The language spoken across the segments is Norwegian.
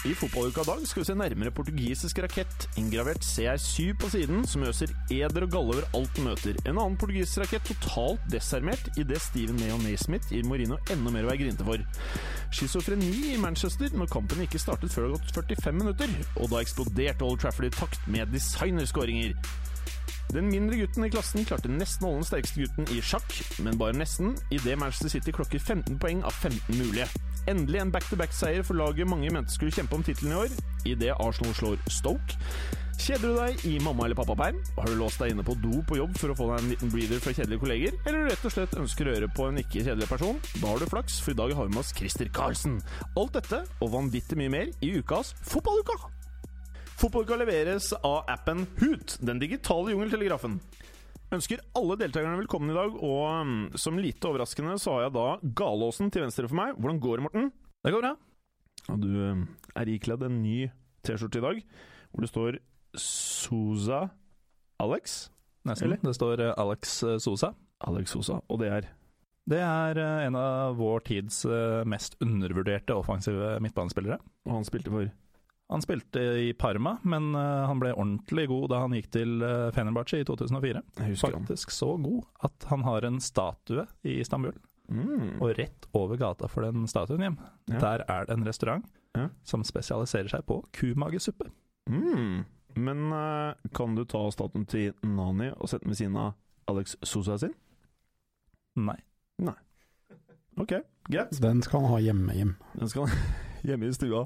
I fotballuka dag skal vi se nærmere portugisisk rakett, inngravert CR7 på siden, som øser eder og galle over alt den møter. En annen portugisisk rakett totalt desarmert idet Steven Neo Naismith gir Morino enda mer å være grinte for. Schizofreni i Manchester når kampen ikke startet før det har gått 45 minutter, og da eksploderte Old Trafford i takt med designerskåringer. Den mindre gutten i klassen klarte nesten å holde den sterkeste gutten i sjakk, men bare nesten, idet Manchester City klokker 15 poeng av 15 mulige. Endelig en back-to-back-seier for laget mange mente skulle kjempe om tittelen i år, idet Arsenal slår Stoke. Kjeder du deg i mamma- eller pappaperm? Har du låst deg inne på do på jobb for å få deg en liten breather fra kjedelige kolleger? Eller rett og slett ønsker å høre på en ikke kjedelig person? Da har du flaks, for i dag har vi med oss Christer Karlsen. Alt dette, og vanvittig mye mer, i ukas Fotballuka! Fotballuka leveres av appen Hoot, den digitale jungeltelegrafen. Ønsker alle deltakerne velkommen i dag, og mm, som lite overraskende så har jeg da Galåsen til venstre for meg. Hvordan går det, Morten? Det går bra. Og du mm, er ikledd en ny T-skjorte i dag, hvor det står Sousa Alex. Nesten. Eller? Det står eh, Alex Sousa. Sosa. Alex Sousa, og det er Det er eh, en av vår tids eh, mest undervurderte offensive midtbanespillere. Og han spilte for Han spilte i Parma, men eh, han ble ordentlig god da han gikk til eh, Fenerbahçe i 2004. Jeg husker han. Faktisk så god at han har en statue i Istanbul, Mm. og rett over gata for den statuen hjem, Ja. der er det en restaurant Ja. som spesialiserer seg på kumagesuppe. Mm. Men eh, kan du ta statuen til Nani og sette den ved siden av Alex Sosa sin? Nei. Nei. Ok, greit. Den skal han ha hjemme, Jim. Den skal hjemme i stua.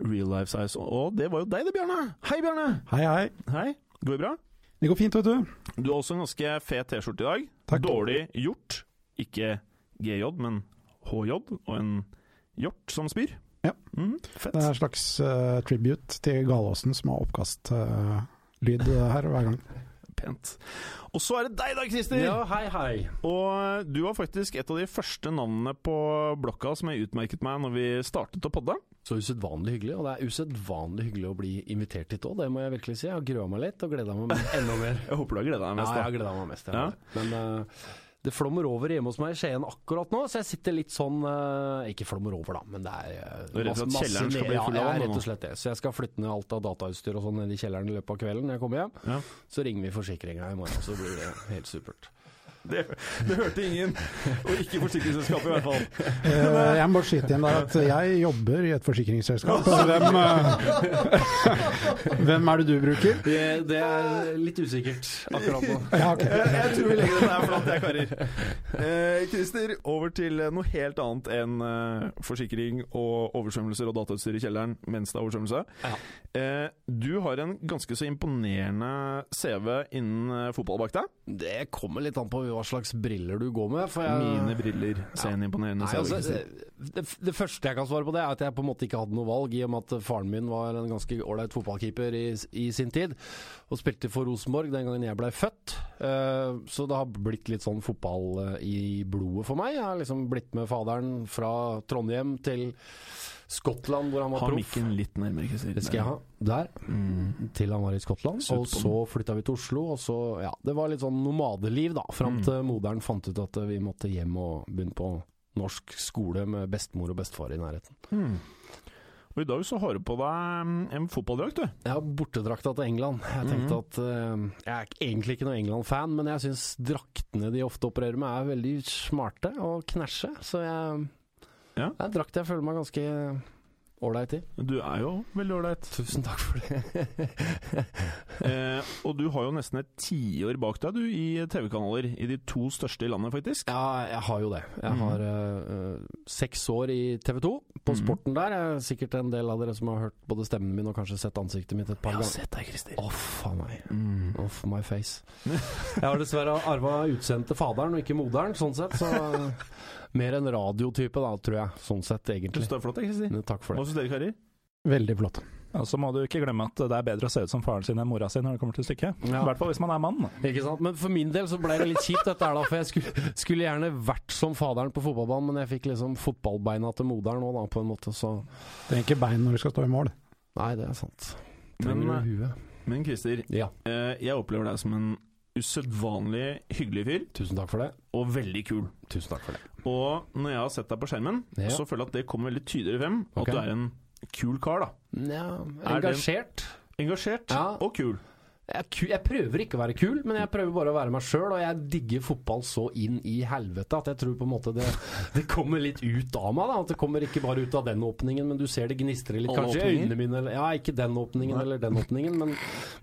Real life size. Og det var jo deg det, Bjarne. Hei, Bjarne. Hei, hei. Hei. Går det bra? Det går fint, vet du. Du har også en ganske fet T-skjorte i dag. Takk. Dårlig gjort. Ikke GJ, men HJ. Og en hjort som spyr. Ja. Mm, fett. Det er en slags uh, tribute til Galåsen som har oppkastlyd her hver gang. Pent. Og så er det deg da, Christer! Ja, hei, hei. Og du var faktisk et av de første navnene på blokka som jeg utmerket meg når vi startet å podde. Så usedvanlig hyggelig. Og det er usedvanlig hyggelig å bli invitert hit òg, det må jeg virkelig si. Jeg har grua meg litt og gleda meg enda mer. Jeg håper du har gleda deg mest. Ja, jeg har gleda meg mest. Ja. Men eh, det flommer over hjemme hos meg i Skien akkurat nå, så jeg sitter litt sånn eh, Ikke flommer over, da, men det er uh, Du er redd for at kjelleren skal bli full av Ja, vann rett nå? og slett det. Så jeg skal flytte ned alt av datautstyr og sånn ned i kjelleren i løpet av kvelden når jeg kommer hjem. Ja. Så ringer vi forsikringa i morgen, så blir det helt supert. Det, det hørte ingen. Og ikke forsikringsselskapet, i hvert fall. Eh, jeg må bare skyte igjen der at jeg jobber i et forsikringsselskap. Hvem, eh, hvem er det du bruker? Det, det er litt usikkert akkurat nå. Ja, okay. Jeg, jeg tror vi legger dette her flatt, jeg, karer. Krister, Christer, over til noe helt annet enn eh, forsikring og oversvømmelser og datautstyr i kjelleren mens det er oversvømmelse. Ja. Eh, du har en ganske så imponerende CV innen eh, fotball bak deg. Det kommer litt an på hva slags briller du går med. Jeg, Mine briller ser en imponerende CV. altså, det, det første jeg kan svare på det, er at jeg på en måte ikke hadde noe valg, i og med at faren min var en ganske ålreit fotballkeeper i, i sin tid, og spilte for Rosenborg den gangen jeg blei født. Eh, så det har blitt litt sånn fotball eh, i blodet for meg. Jeg har liksom blitt med faderen fra Trondheim til Skottland, hvor han var Ha proff. mikken litt nærmere, Christer. Det skal jeg ha. Der. Mm. Til han var i Skottland. Søt Og så flytta vi til Oslo, og så Ja, det var litt sånn nomadeliv, da. Fram Mm. til moderen fant ut at vi måtte hjem og begynne på norsk skole med bestemor og bestefar i nærheten. Mm. Og i dag så har du på deg mm, en fotballdrakt, du. Jeg har bortedrakta til England. Jeg tenkte at uh, Jeg er egentlig ikke noen England-fan, men jeg syns draktene de ofte opererer med, er veldig smarte og knæsje. Så jeg Ja. Det er en drakt jeg føler meg ganske ålreit i. Du er jo veldig ålreit. Tusen takk for det. Eh, og du har jo nesten et tiår bak deg, du, i TV-kanaler. I de to største i landet, faktisk. Ja, jeg har jo det. Jeg Mhm. har eh, seks år i TV 2, på mm. Sporten der. Jeg er sikkert en del av dere som har hørt både stemmen min og kanskje sett ansiktet mitt et par ganger. sett deg, Christer. Off a meg. Mm. Off my face. Jeg har dessverre arva utseendet til faderen og ikke moderen, sånn sett. Så mer en radiotype, da, tror jeg. Sånn sett, Du egentlig. står flott, jeg, Christer. Takk for det. Hva det. syns dere, karer? Veldig flott. Og så må du ikke glemme at det er bedre å se ut som faren sin enn mora si når det kommer til stykket. I Ja. hvert fall hvis man er mann. Ikke sant? Men for min del så ble det litt kjipt dette her da, for jeg skulle, skulle gjerne vært som faderen på fotballbanen, men jeg fikk liksom fotballbeina til moderen nå, da, på en måte, så Trenger ikke bein når du skal stå i mål. Nei, det er sant. Men, Trenger men, du huet? Men Christer, Ja, eh, jeg opplever deg som en usedvanlig hyggelig fyr, tusen takk for det. og veldig kul. Tusen takk for det. Og når jeg har sett deg på skjermen, Ja. så føler jeg at det kommer veldig tydeligere frem. At du er en kul kar, da. Ja, Er engasjert. Engasjert Ja. og kul. Jeg, jeg prøver ikke å være kul, men jeg prøver bare å være meg sjøl. Og jeg digger fotball så inn i helvete at jeg tror på en måte det, det kommer litt ut av meg. da At det kommer ikke bare ut av den åpningen, men du ser det gnistrer litt. Kanskje i øynene mine, eller Ja, ikke den åpningen eller den åpningen, men,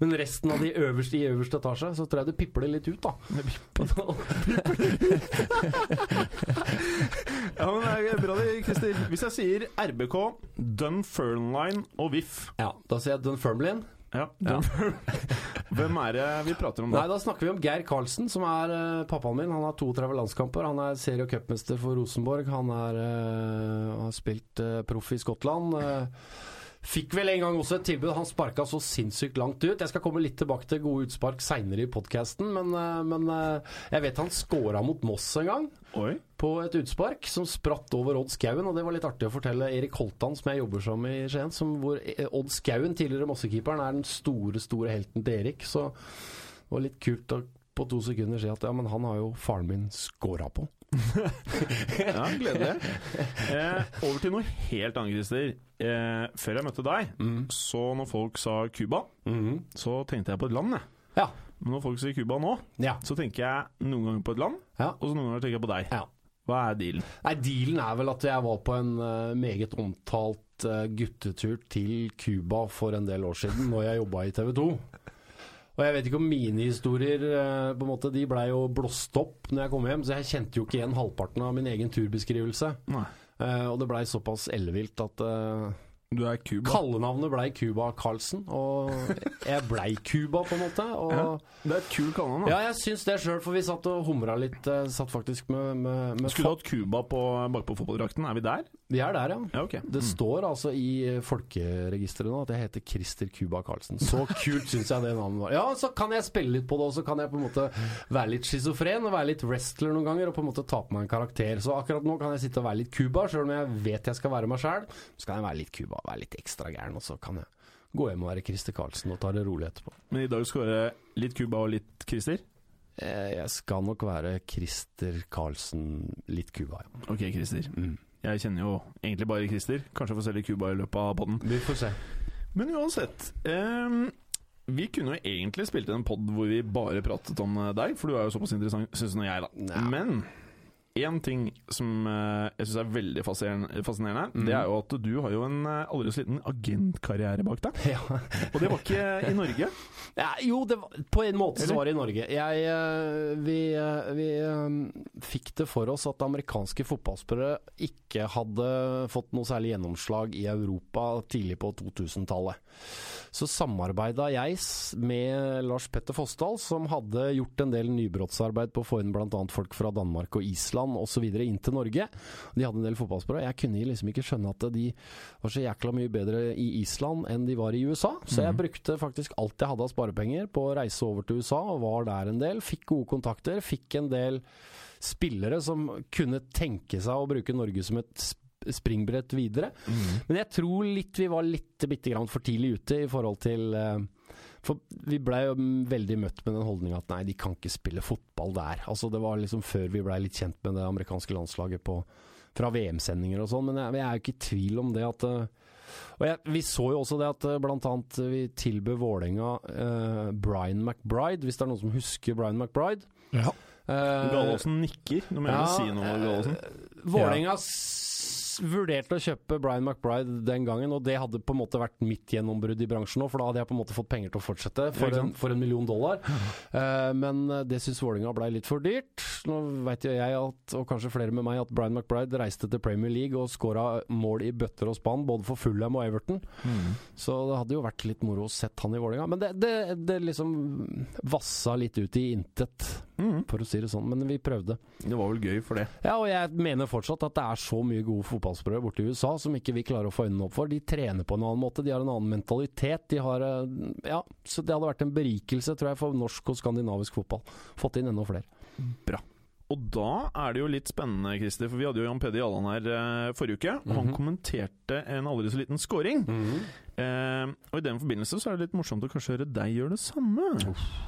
men resten av de øverste i øverste etasje, så tror jeg det pipler litt ut, da. Ja, men det er bra det, Christer. Hvis jeg sier RBK, Dunfermline og VIF Ja, Da sier jeg Dunfermline. Ja, ja. Hvem er det vi prater om da? Nei, da? Snakker vi om Geir Karlsen, som er uh, pappaen min. Han har 32 landskamper. Han er serie- og cupmester for Rosenborg. Han er, uh, har spilt uh, proff i Skottland. eh, Fikk vel en gang også et tilbud. Han sparka så sinnssykt langt ut. Jeg skal komme litt tilbake til gode utspark seinere i podkasten, men, eh, men eh, jeg vet han scora mot Moss en gang. Oi. På et utspark som spratt over Odd Skauen, og det var litt artig å fortelle Erik Holtan, som jeg jobber som i Skien, som hvor eh, Odd Skauen, tidligere Mossekeeperen, er den store, store helten til Erik. Så det var litt kult å på to sekunder si at ja, men han har jo faren min scora på. Ja, Gledelig. Eh, over til noe helt annet, Christer. Eh, før jeg møtte deg, så når folk sa Cuba, så tenkte jeg på et land, jeg. Ja. Men når folk sier Cuba nå, Ja. så tenker jeg noen ganger på et land, Ja. og så noen ganger tenker jeg på deg. ja. Hva er dealen? Nei, Dealen er vel at jeg var på en uh, meget omtalt uh, guttetur til Cuba for en del år siden, når jeg jobba i TV 2. Og jeg vet ikke om mine historier eh, på en måte, de blei jo blåst opp når jeg kom hjem, så jeg kjente jo ikke igjen halvparten av min egen turbeskrivelse. Nei. Eh, og det blei såpass ellevilt at eh, Du er Cuba. kallenavnet blei Cuba Carlsen. Og jeg blei Cuba, på en måte. Ja. Det er et kult kallenavn, ja, jeg syns det sjøl, for vi satt og humra litt. eh, satt faktisk med, med, med Skulle hatt Cuba på, bakpå fotballdrakten? Er vi der? Vi er der, ja. Ja, ok. Det står altså i eh, folkeregisteret nå at jeg heter Christer Cuba Carlsen. Så kult syns jeg det navnet var. Ja, så kan jeg spille litt på det, og så kan jeg på en måte være litt schizofren og være litt wrestler noen ganger, og på en måte ta på meg en karakter. Så akkurat nå kan jeg sitte og være litt Cuba, sjøl om jeg vet jeg skal være meg sjæl. Så kan jeg være litt Cuba, være litt ekstra gæren, og så kan jeg gå hjem og være Christer Carlsen og ta det rolig etterpå. Men i dag skal det være litt Cuba og litt Christer? Eh, Jeg skal nok være Christer Carlsen, litt Cuba, ja. Ok, Christer. Mm. Jeg kjenner jo egentlig bare Christer. Kanskje jeg får se litt Cuba i løpet av podden. Vi får se. Men uansett Um, Vi kunne jo egentlig spilt en pod hvor vi bare pratet om eh, deg, for du er jo såpass interessant, syns nå jeg, da. Ja. Men én ting som eh, jeg syns er veldig fascinerende, Mhm. det er jo at du har jo en eh, aldri så liten agentkarriere bak deg. Ja. Og det var ikke i Norge. Ja, jo, det var, på en måte så var det i Norge. Jeg, eh, vi vi fikk det for oss at amerikanske fotballspillere ikke hadde fått noe særlig gjennomslag i Europa tidlig på 2000-tallet. Så samarbeida jeg med Lars Petter Fossdal, som hadde gjort en del nybrottsarbeid på å få inn bl.a. folk fra Danmark og Island osv. inn til Norge. De hadde en del fotballspillere. Jeg kunne liksom ikke skjønne at de var så jækla mye bedre i Island enn de var i USA. Så jeg brukte faktisk alt jeg hadde av sparepenger på å reise over til USA, og var der en del. Fikk gode kontakter. Fikk en del spillere som kunne tenke seg å bruke Norge som et sp- springbrett videre. Men jeg tror litt vi var litt bitte grann for tidlig ute i forhold til eh, For vi blei jo veldig møtt med den holdninga at nei, de kan ikke spille fotball der. Altså Det var liksom før vi blei litt kjent med det amerikanske landslaget på, fra VM-sendinger og sånn, men jeg, jeg er jo ikke i tvil om det at eh, og jeg, Vi så jo også det at bl.a. blant annet vi tilbød Vålerenga eh, Brian McBride, hvis det er noen som husker Brian McBride. Ja. Eh, Gallosen nikker. Nå må jeg ja, si noe, Gallosen. Vålerenga s- vurderte å kjøpe Brian McBride den gangen, og det hadde på en måte vært mitt gjennombrudd i bransjen nå, for da hadde jeg på en måte fått penger til å fortsette for, en, for en million dollar. Uh, men eh, det syns Vålerenga blei litt for dyrt. Nå veit jo jeg, at, og kanskje flere med meg, at Brian McBride reiste til Premier League og skåra mål i bøtter og spann, både for Fulham og Everton. Så det hadde jo vært litt moro å sett han i Vålerenga. Men det, det, det liksom vassa litt ut i intet, mm. for å si det sånn. Men vi prøvde. Det var vel gøy for det. Ja, og jeg mener fortsatt at det er så mye gode fotball fotballsprø borte i USA som ikke vi klarer å få øynene opp for. De trener på en annen måte, de har en annen mentalitet. De har eh, Ja, så det hadde vært en berikelse, tror jeg, for norsk og skandinavisk fotball. Fått inn enda flere. Bra. Og da er det jo litt spennende, Christer, for vi hadde jo Jan Peder Jalland her eh, forrige uke, og han Mhm. kommenterte en aldri så liten scoring. Mhm. Eh, og i den forbindelse så er det litt morsomt å kanskje høre deg gjøre det samme.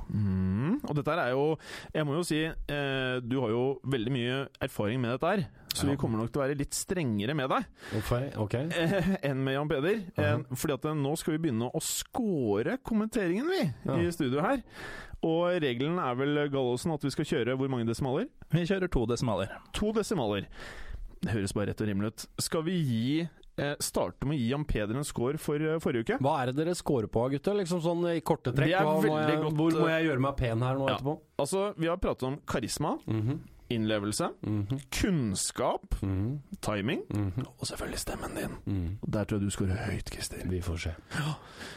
Mm. Og dette her er jo Jeg må jo si, eh, du har jo veldig mye erfaring med dette her, så Ja. vi kommer nok til å være litt strengere med deg okay. Okay. eh, enn med Jan Peder. Mhm. fordi at nå skal vi begynne å score kommenteringen, vi, Ja. i studio her. Og regelen er vel, Gallosen, at vi skal kjøre hvor mange desimaler? Vi kjører to desimaler. To desimaler. Det høres bare rett og rimelig ut. Skal vi gi eh, starte med å gi Jan Peder en score for eh, forrige uke? Hva er det dere scorer på, gutter? Liksom sånn i korte trekk. Det er Hva må veldig jeg, godt, hvor må eh, jeg gjøre meg pen her nå ja. etterpå? Altså, Vi har pratet om karisma, Mhm, innlevelse, mhm, kunnskap, mhm, timing og selvfølgelig stemmen din. Og Der tror jeg du scorer høyt, Christer. Vi får se.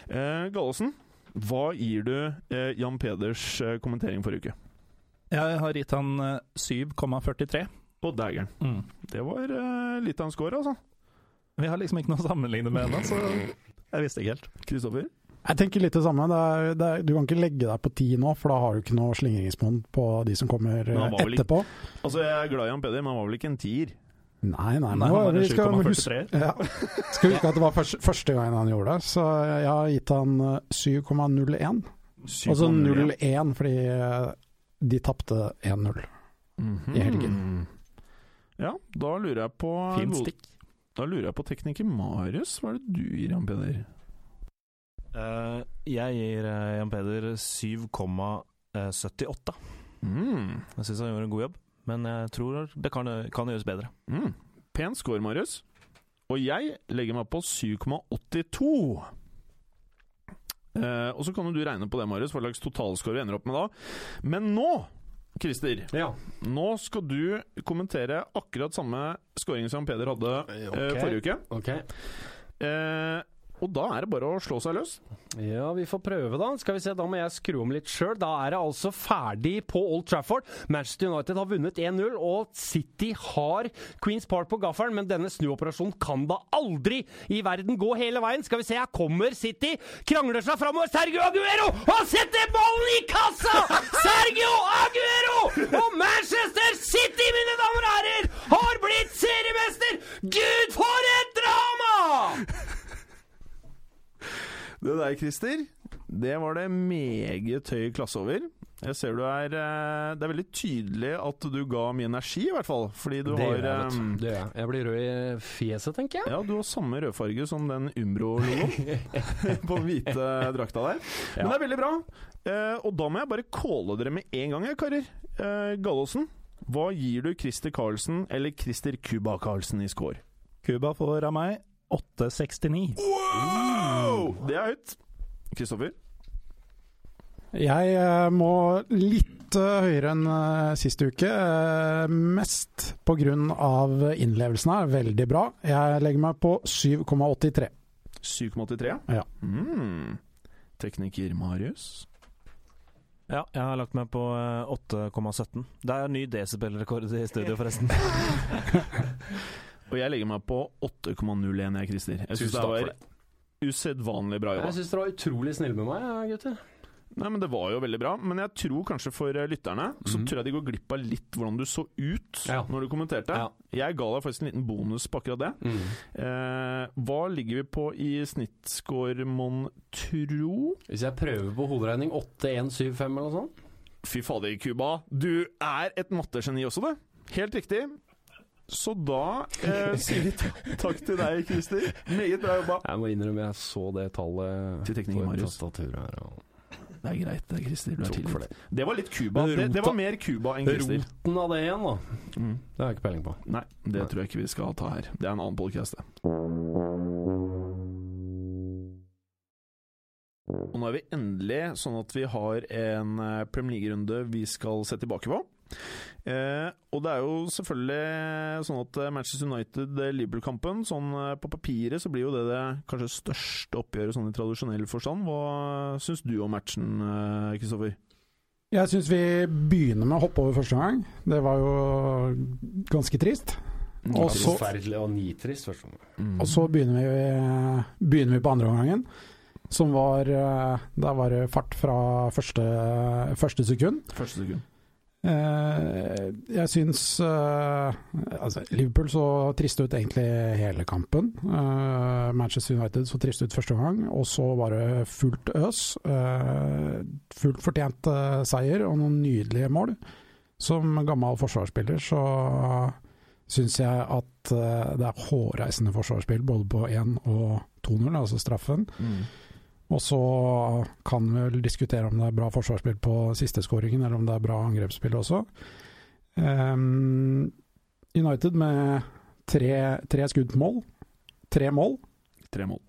Eh, Gallosen, hva gir du eh, Jan Peders eh, kommentering forrige uke? Jeg har gitt han eh, 7,43. På daggeren. Mm. Det var eh, litt av en score, altså. Vi har liksom ikke noe å sammenligne med ennå, så jeg visste ikke helt. Kristoffer? Jeg tenker litt det samme. Det er, det er, du kan ikke legge deg på ti nå, for da har du ikke noe slingringsmonn på de som kommer han eh, vel ikke- etterpå. Altså, Jeg er glad i Jan Peder, men han var vel ikke en tier? Nei, nei, Nei, han vi skal huske, 7,43. ja. skal huske at det var første, første gangen han gjorde det, så jeg har gitt han eh, 7,01. Altså 0,1 fordi eh, de tapte 1-0. Mhm. i helgen. Ja, da lurer jeg på Fint stikk. Da lurer jeg på tekniker Marius. Hva er det du gir Jan Peder? Uh, jeg gir uh, Jan Peder 7,78. Mm. Jeg syns han gjorde en god jobb, men jeg tror det kan, kan gjøres bedre. Mm. Pen score, Marius. Og jeg legger meg på 7,82. Uh, og så kan jo du regne på det, Marius, hva slags totalscore vi ender opp med da. Men nå, Christer, Ja. nå skal du kommentere akkurat samme scoring som Peder hadde okay. Ok. forrige uke. Ok. Eh, og da er det bare å slå seg løs. Ja, vi får prøve, da. Skal vi se, Da må jeg skru om litt sjøl. Da er det altså ferdig på Old Trafford. Manchester United har vunnet 1-0, og City har Queens Park på gaffelen, men denne snuoperasjonen kan da aldri i verden gå hele veien. Skal vi se, her kommer City. Krangler seg framover. Sergio Aguero! Han setter ballen i kassa! Sergio Aguero! Og Manchester City, mine damer og herrer, har blitt seriemester! Gud, for et drama! Det der, Christer, det var det meget høy klasse over. Jeg ser du er eh, Det er veldig tydelig at du ga mye energi, i hvert fall. Fordi du Det har jeg, eh. Det gjør jeg. Jeg blir rød i fjeset, tenker jeg. Ja, du har samme rødfarge som den Umbro-logoen på den hvite drakta der. Men det er veldig bra. Uh, og da må jeg bare calle dere med en gang, jeg, karer. Uh, Gallåsen, hva gir du Christer Carlsen, eller Christer Cuba Carlsen, i score? Cuba får av meg 8,69. Wow! Det er høyt. Kristoffer? Jeg eh, må litt eh, høyere enn eh, sist uke. mest pga. innlevelsen her. Veldig bra. Jeg legger meg på 7,83. 7,83? Ja. Mm. Tekniker Marius? Ja, jeg har lagt meg på eh, 8,17. Det er ny desibelrekord i studio, forresten. Og jeg legger meg på 8,01, jeg, Christer. Jeg syns det var usedvanlig bra jobba. Jeg syns dere var utrolig snille med meg, gutter. Nei, men Det var jo veldig bra, men jeg tror kanskje for eh, lytterne så Mhm. tror jeg de går glipp av litt hvordan du så ut Ja. når du kommenterte. Ja. Jeg ga deg faktisk en liten bonus på akkurat det. Eh, hva ligger vi på i snittscore, mon tro? Hvis jeg prøver på hoderegning 8175 eller noe sånt Fy fader, Cuba. Du er et mattegeni også, du. Helt riktig. Så da eh, sier vi takk til deg, Christer. Meget bra jobba. Jeg må innrømme jeg så det tallet Til tekniker Marius. her. Og Det er greit, det, Christer. Du er tilgitt. det. Det var litt Cuba. Det, det var mer Cuba enn Christer. Roten av det igjen, da. Mm. Det har jeg ikke peiling på. Nei, det Nei. tror jeg ikke vi skal ta her. Det er en annen podcast, det. Og nå er vi endelig sånn at vi har en eh, Premier League-runde vi skal se tilbake på. Eh, og det er jo selvfølgelig sånn at eh, Manchester United-Liverpool-kampen Sånn eh, på papiret så blir jo det det kanskje største oppgjøret sånn i tradisjonell forstand. Hva syns du om matchen, eh, Kristoffer? Jeg syns vi begynner med å hoppe over første gang. Det var jo ganske trist. Og så, Forferdelig og nitrist. første. Mm. og så begynner, vi, begynner vi på andre omgangen, som var eh, Der var det fart fra første, første sekund. Første sekund. Eh, jeg syns eh, altså Liverpool så trist ut egentlig hele kampen. Eh, Manchester United så trist ut første gang, og så var det fullt øs. Fullt fortjent seier og noen nydelige mål. Som gammel forsvarsspiller så syns jeg at det er hårreisende forsvarsspill både på 1 og 2-0, altså straffen. Mm. Og så kan vi vel diskutere om det er bra forsvarsspill på siste skåringen, eller om det er bra angrepsspill også. Um, United med tre, tre skudd på mål. Tre mål. Tre mål.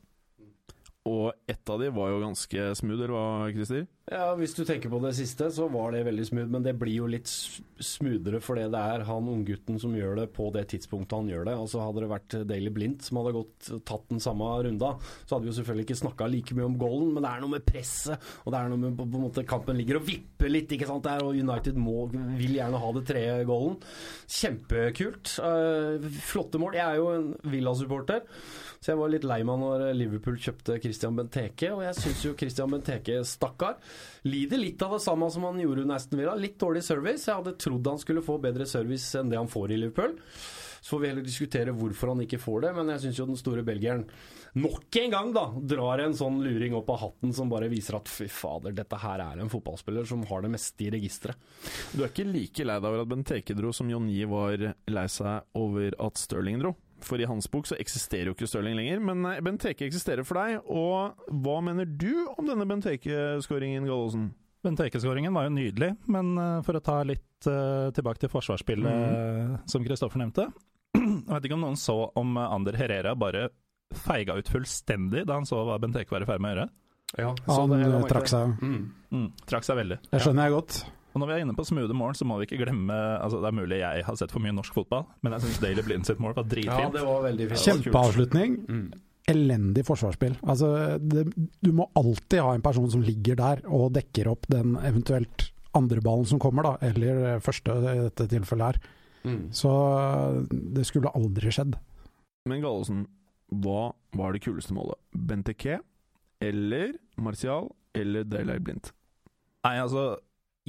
Og ett av de var jo ganske smooth, eller hva, Christer? Ja, Hvis du tenker på det siste, så var det veldig smooth, men det blir jo litt smoothere fordi det er han unggutten som gjør det på det tidspunktet han gjør det. Altså hadde det vært Daily Blindt som hadde gått, tatt den samme runda, så hadde vi jo selvfølgelig ikke snakka like mye om goalen, men det er noe med presset, og det er noe med på, på en måte kampen ligger og vipper litt, ikke sant der, og United må, vil gjerne ha det tredje goalen. Kjempekult. Uh, flotte mål. Jeg er jo en Villa-supporter, så jeg var litt lei meg når Liverpool kjøpte Christian Benteke, og jeg syns jo Christian Benteke, stakkar, lider litt av det samme som han gjorde under Aston Villa. Litt dårlig service. Jeg hadde trodd han skulle få bedre service enn det han får i Liverpool. Så får vi heller diskutere hvorfor han ikke får det, men jeg syns jo den store belgieren nok en gang da drar en sånn luring opp av hatten som bare viser at fy fader, dette her er en fotballspiller som har det meste i registeret. Du er ikke like lei deg over at Benteke dro som Jonny var lei seg over at Stirling dro. For i hans bok så eksisterer jo ikke Stirling lenger, men eh, Benteke eksisterer for deg. Og hva mener du om denne Benteke-skåringen, Gallosen? Benteke-skåringen var jo nydelig, men eh, for å ta litt uh, tilbake til forsvarsspillet, mm. som Kristoffer nevnte Jeg vet ikke om noen så om Ander Herrera bare feiga ut fullstendig da han så hva Benteke var i ferd med å gjøre. Ja, Han det, trakk seg. Mm. Mm, trakk seg veldig. Det skjønner jeg godt. Og når vi er inne på smoothie mål, så må vi ikke glemme altså Det er mulig jeg har sett for mye norsk fotball, men jeg syns Daily Blind sitt mål var dritfint. Ja, det var veldig fint. Kjempeavslutning. Mm. Elendig forsvarsspill. Altså, det, du må alltid ha en person som ligger der og dekker opp den eventuelt andre ballen som kommer, da, eller første i dette tilfellet her. Mm. Så det skulle aldri skjedd. Men Gallosen, hva var det kuleste målet? Benteke eller Martial eller Daylight Blindt? Nei, altså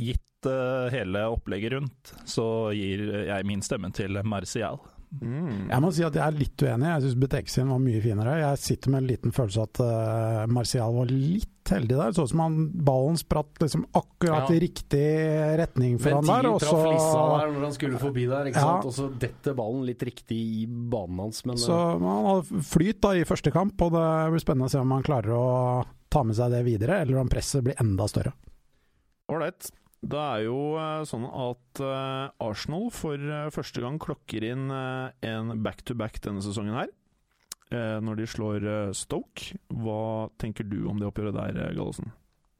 Gitt uh, hele opplegget rundt, så gir jeg min stemme til Martial. Mm. Jeg må si at jeg er litt uenig. Jeg syns Beteke var mye finere. Jeg sitter med en liten følelse at uh, Martial var litt heldig der. Så ut som han ballen spratt liksom akkurat Ja. i riktig retning for han der. Og traff lissa så, der når han skulle forbi der, ikke Ja. sant? og så detter ballen litt riktig i banen hans. Men så han hadde flyt da i første kamp, og det blir spennende å se om han klarer å ta med seg det videre, eller om presset blir enda større. Ålreit. Det er jo eh, sånn at eh, Arsenal for eh, første gang klokker inn en back-to-back denne sesongen her. Når de slår Stoke. Hva tenker du om det oppgjøret der, Gallosen?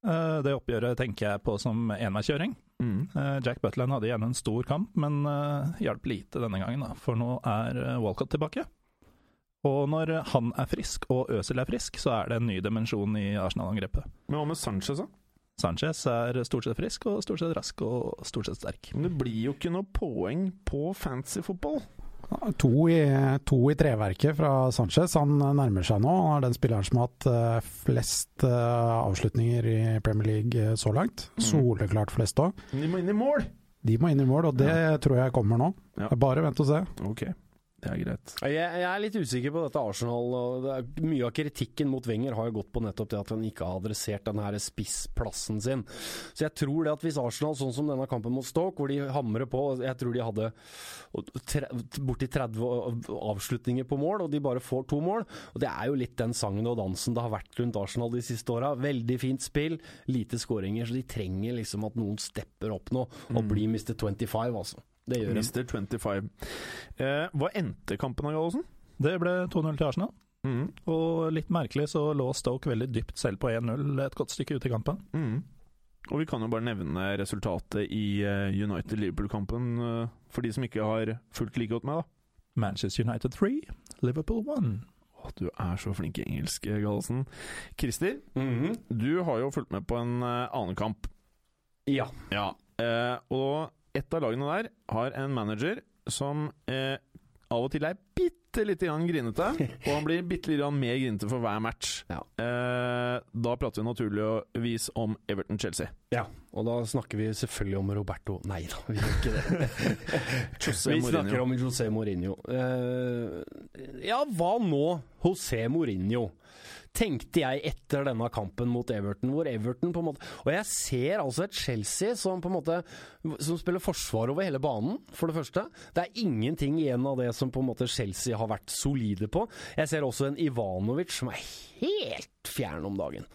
Det oppgjøret tenker jeg på som enveiskjøring. Mm. Jack Butland hadde igjen en stor kamp, men hjalp lite denne gangen, da, for nå er Walcott tilbake. Og når han er frisk og Øzil er frisk, så er det en ny dimensjon i Arsenal-angrepet. Men hva med Sanchez, da? Sanchez er stort sett frisk og stort sett rask og stort sett sterk. Men det blir jo ikke noe poeng på fancy fotball. To i, to i treverket fra Sanchez. Han nærmer seg nå. Han er den spilleren som har hatt eh, flest eh, avslutninger i Premier League eh, så langt. Mm. Soleklart flest òg. De må inn i mål! De må inn i mål, og det tror jeg kommer nå. Ja. Bare vent og se. Ok, det er greit. Jeg, jeg er litt usikker på dette Arsenal. og det er, mye av kritikken mot Wenger har jo gått på nettopp det at han ikke har adressert denne spissplassen sin. Så jeg tror det at hvis Arsenal, sånn som denne kampen mot Stoke, hvor de hamrer på Jeg tror de hadde borti 30 avslutninger på mål, og de bare får to mål. Og Det er jo litt den sangen og dansen det har vært rundt Arsenal de siste åra. Veldig fint spill, lite skåringer, så de trenger liksom at noen stepper opp nå og blir Mr. 25, altså. Det gjør Mister Mr. 25. Eh, hva endte kampen av, Gallosen? Det ble 2-0 til Arsenal, Mm. og litt merkelig så lå Stoke veldig dypt selv på 1-0 et godt stykke ut i kampen. Mm. Og vi kan jo bare nevne resultatet i eh, United-Liverpool-kampen eh, for de som ikke har fulgt like godt med, da. Manchester United 3, Liverpool 1. Å, du er så flink i engelsk, Gallosen. Christer, Mhm. du har jo fulgt med på en eh, annen kamp. Ja. Ja. Eh, og et av lagene der har en manager som eh, av og til er bitte lite grann grinete, og han blir bitte lite grann mer grinete for hver match. Ja. Eh, da prater vi naturligvis om Everton-Chelsea. Ja, og da snakker vi selvfølgelig om Roberto Nei da, vi gjør ikke det. Vi snakker om José Mourinho. Eh, ja, hva nå, José Mourinho? Tenkte jeg etter denne kampen mot Everton, hvor Everton på en måte Og jeg ser altså et Chelsea som på en måte Som spiller forsvar over hele banen, for det første. Det er ingenting igjen av det som på en måte Chelsea har vært solide på. Jeg ser også en Ivanovic som er helt fjern om dagen.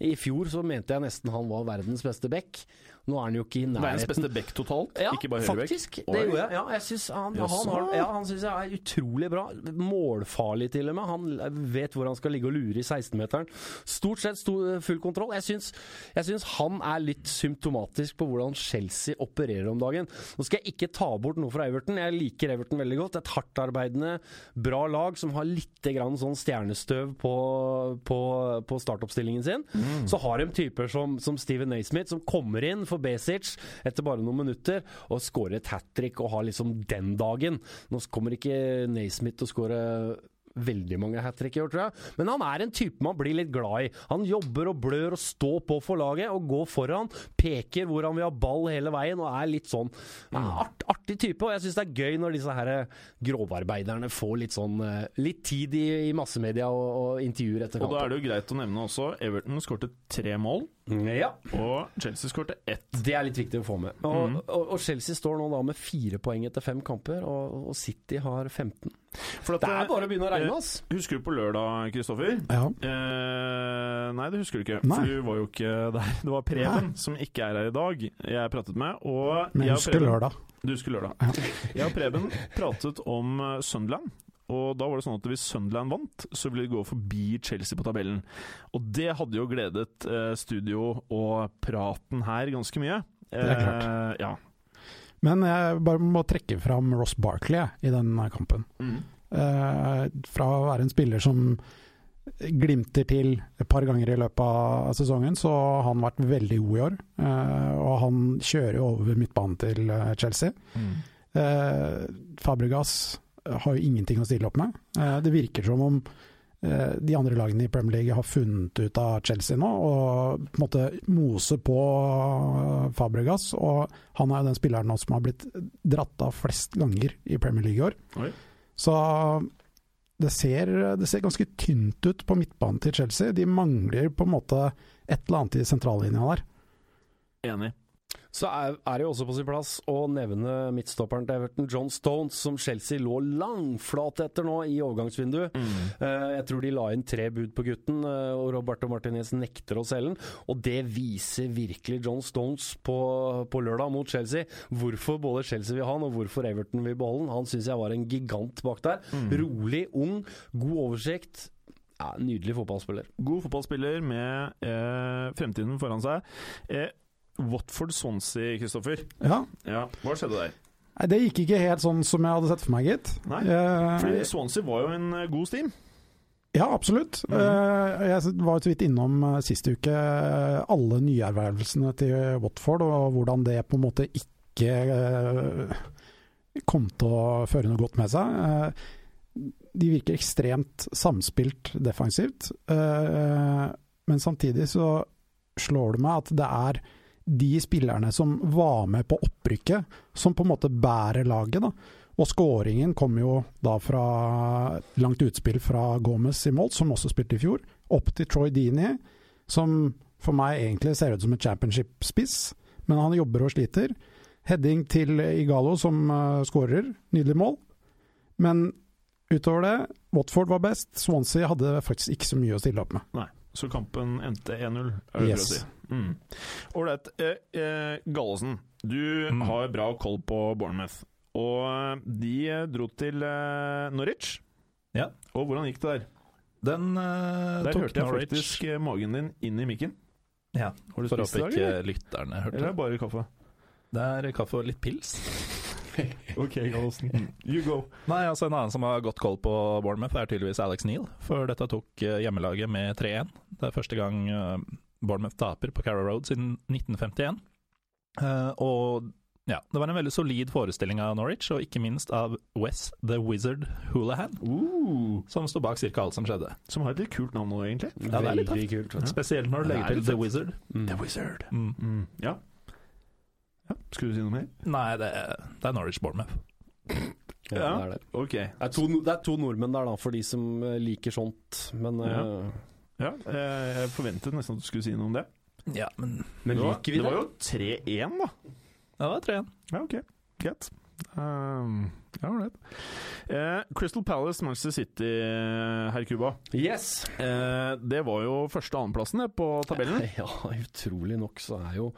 I fjor så mente jeg nesten han var verdens beste back. Nå er han jo ikke i nærheten. Verdens beste back totalt, ja, ikke bare høyrebekk. faktisk. Det gjorde jeg. Ja, jeg synes han, Jaså? han, har, ja, han synes jeg er utrolig bra. Målfarlig til og med. Han vet hvor han skal ligge og lure i 16-meteren. Stort sett stor, full kontroll. Jeg syns, jeg syns han er litt symptomatisk på hvordan Chelsea opererer om dagen. Nå skal jeg ikke ta bort noe fra Everton. Jeg liker Everton veldig godt. Et hardtarbeidende, bra lag som har litt grann sånn stjernestøv på, på, på startoppstillingen sin. Så har de typer som, som Steven Naismith, som kommer inn for Besic etter bare noen minutter og skårer et hat trick og har liksom den dagen. Nå kommer ikke Naismith til å skåre veldig mange hat trick i år, tror jeg. Men han er en type man blir litt glad i. Han jobber og blør og står på for laget og går foran. Peker hvor han vil ha ball hele veien og er litt sånn art, artig type. Og jeg syns det er gøy når disse her grovarbeiderne får litt sånn eh, litt tid i, i massemedia og, og intervjuer etter Og da er det jo greit å nevne også Everton skårte tre mål, Ja. og Chelsea skårte ett. Det er litt viktig å få med. Og, og, og Chelsea står nå da med fire poeng etter fem kamper, og, og City har 15. For at, Det er bare å begynne å regne, eh, ass! Husker du på lørdag, Kristoffer? Ja. Eh, nei, det husker du ikke. Nei. For du var jo ikke der. Det var Preben, som ikke er her i dag, jeg pratet med. Og Men jeg husker lørdag. Du husker lørdag. Jeg og Preben pratet om eh, Sunderland. Og da var det sånn at hvis Sunderland vant, så ville de gå forbi Chelsea på tabellen. Og det hadde jo gledet eh, studio og praten her ganske mye. er klart. Eh, ja. Men jeg bare må trekke fram Ross Barkley i den kampen. Eh, fra å være en spiller som glimter til et par ganger i løpet av sesongen, så har han vært veldig god i år. Eh, og han kjører jo over midtbanen til eh, Chelsea. Eh, Fabregas har jo ingenting å stille opp med. Eh, det virker som om eh, de andre lagene i Premier League har funnet ut av Chelsea nå, og på en måte mose på eh, Fabregas. Og han er jo den spilleren nå som har blitt dratt av flest ganger i Premier League i år. Oi. Så det ser, det ser ganske tynt ut på midtbanen til Chelsea. De mangler på en måte et eller annet i sentrallinja der. Enig. Så er, er det jo også på sin plass å nevne midtstopperen til Everton, John Stones, som Chelsea lå langflat etter nå i overgangsvinduet. Eh, jeg tror de la inn tre bud på gutten, eh, og Roberto Martinez nekter å selge den. Og det viser virkelig John Stones på, på lørdag mot Chelsea. Hvorfor både Chelsea vil ha han, og hvorfor Everton vil beholde han. Han syns jeg var en gigant bak der. Rolig, ung, god oversikt. Ja, nydelig fotballspiller. God fotballspiller med eh, fremtiden foran seg. Eh, Watford-Swansea, Kristoffer. Ja, Ja, hva skjedde der? Nei, Det gikk ikke helt sånn som jeg hadde sett for meg, gitt. Nei, Eh, Fordi Swansea var jo en eh, god steam. Ja, absolutt. Eh, Jeg var så vidt innom uh, sist uke alle nyervervelsene til Watford, og hvordan det på en måte ikke kom til å føre noe godt med seg. De virker ekstremt samspilt defensivt, men samtidig så slår det meg at det er de spillerne som var med på opprykket, som på en måte bærer laget. da. Og skåringen kom jo da fra langt utspill fra Gomez i mål, som også spilte i fjor, opp til Troy Dini, som for meg egentlig ser ut som en championship-spiss, men han jobber og sliter. Heading til Igalo, som uh, skårer. Nydelig mål. Men utover det, Watford var best. Swansea hadde faktisk ikke så mye å stille opp med. Nei, så kampen endte 1-0, er det Yes. å si. Mm. Eh, eh, Gallosen, du Mm. har bra koll på Bournemouth. Og eh, de eh, dro til eh, Norwich. Ja. Og hvordan gikk det der? Den eh, Der tok hørte jeg Norwich. faktisk magen din inn i mikken. Ja, Har du for dag, ikke eller? lytterne hørte Eller er det. bare kaffe? Det er kaffe og litt pils. Ok, Gallosen. You go. Nei, altså En annen som har godt koll på Bournemouth, er tydeligvis Alex Neal. For dette tok hjemmelaget med 3-1. Det er første gang Bournemouth taper på Carrow Road siden 1951. Eh, og Ja, Det var en veldig solid forestilling av Norwich, og ikke minst av Wes the Wizard Hoolahan, Uh, som sto bak ca. alt som skjedde. som har et litt kult navn nå, egentlig. Ja, det er litt Veldig kult. Spesielt når du legger er til The. Wizard. Mm. The Wizard. Mm. Mm. Ja. ja. Skulle du si noe mer? Nei, det, det er Norwich Bournemouth. Ja, Ja. det, er det. Okay. Det, er to, det er to nordmenn der, da, for de som eh, liker sånt. Men, ja. Ja. Ja, eh, jeg forventet nesten at du skulle si noe om det. Ja, men men det var, liker vi det? det var jo 3-1, da. ja, det var 3-1. Ja, ok. Greit. Um, ja, ålreit. Eh, Crystal Palace, Manchester City, herr Cuba. Yes! Uh, det var jo første- og annenplassen på tabellen. Ja, utrolig nok så er jo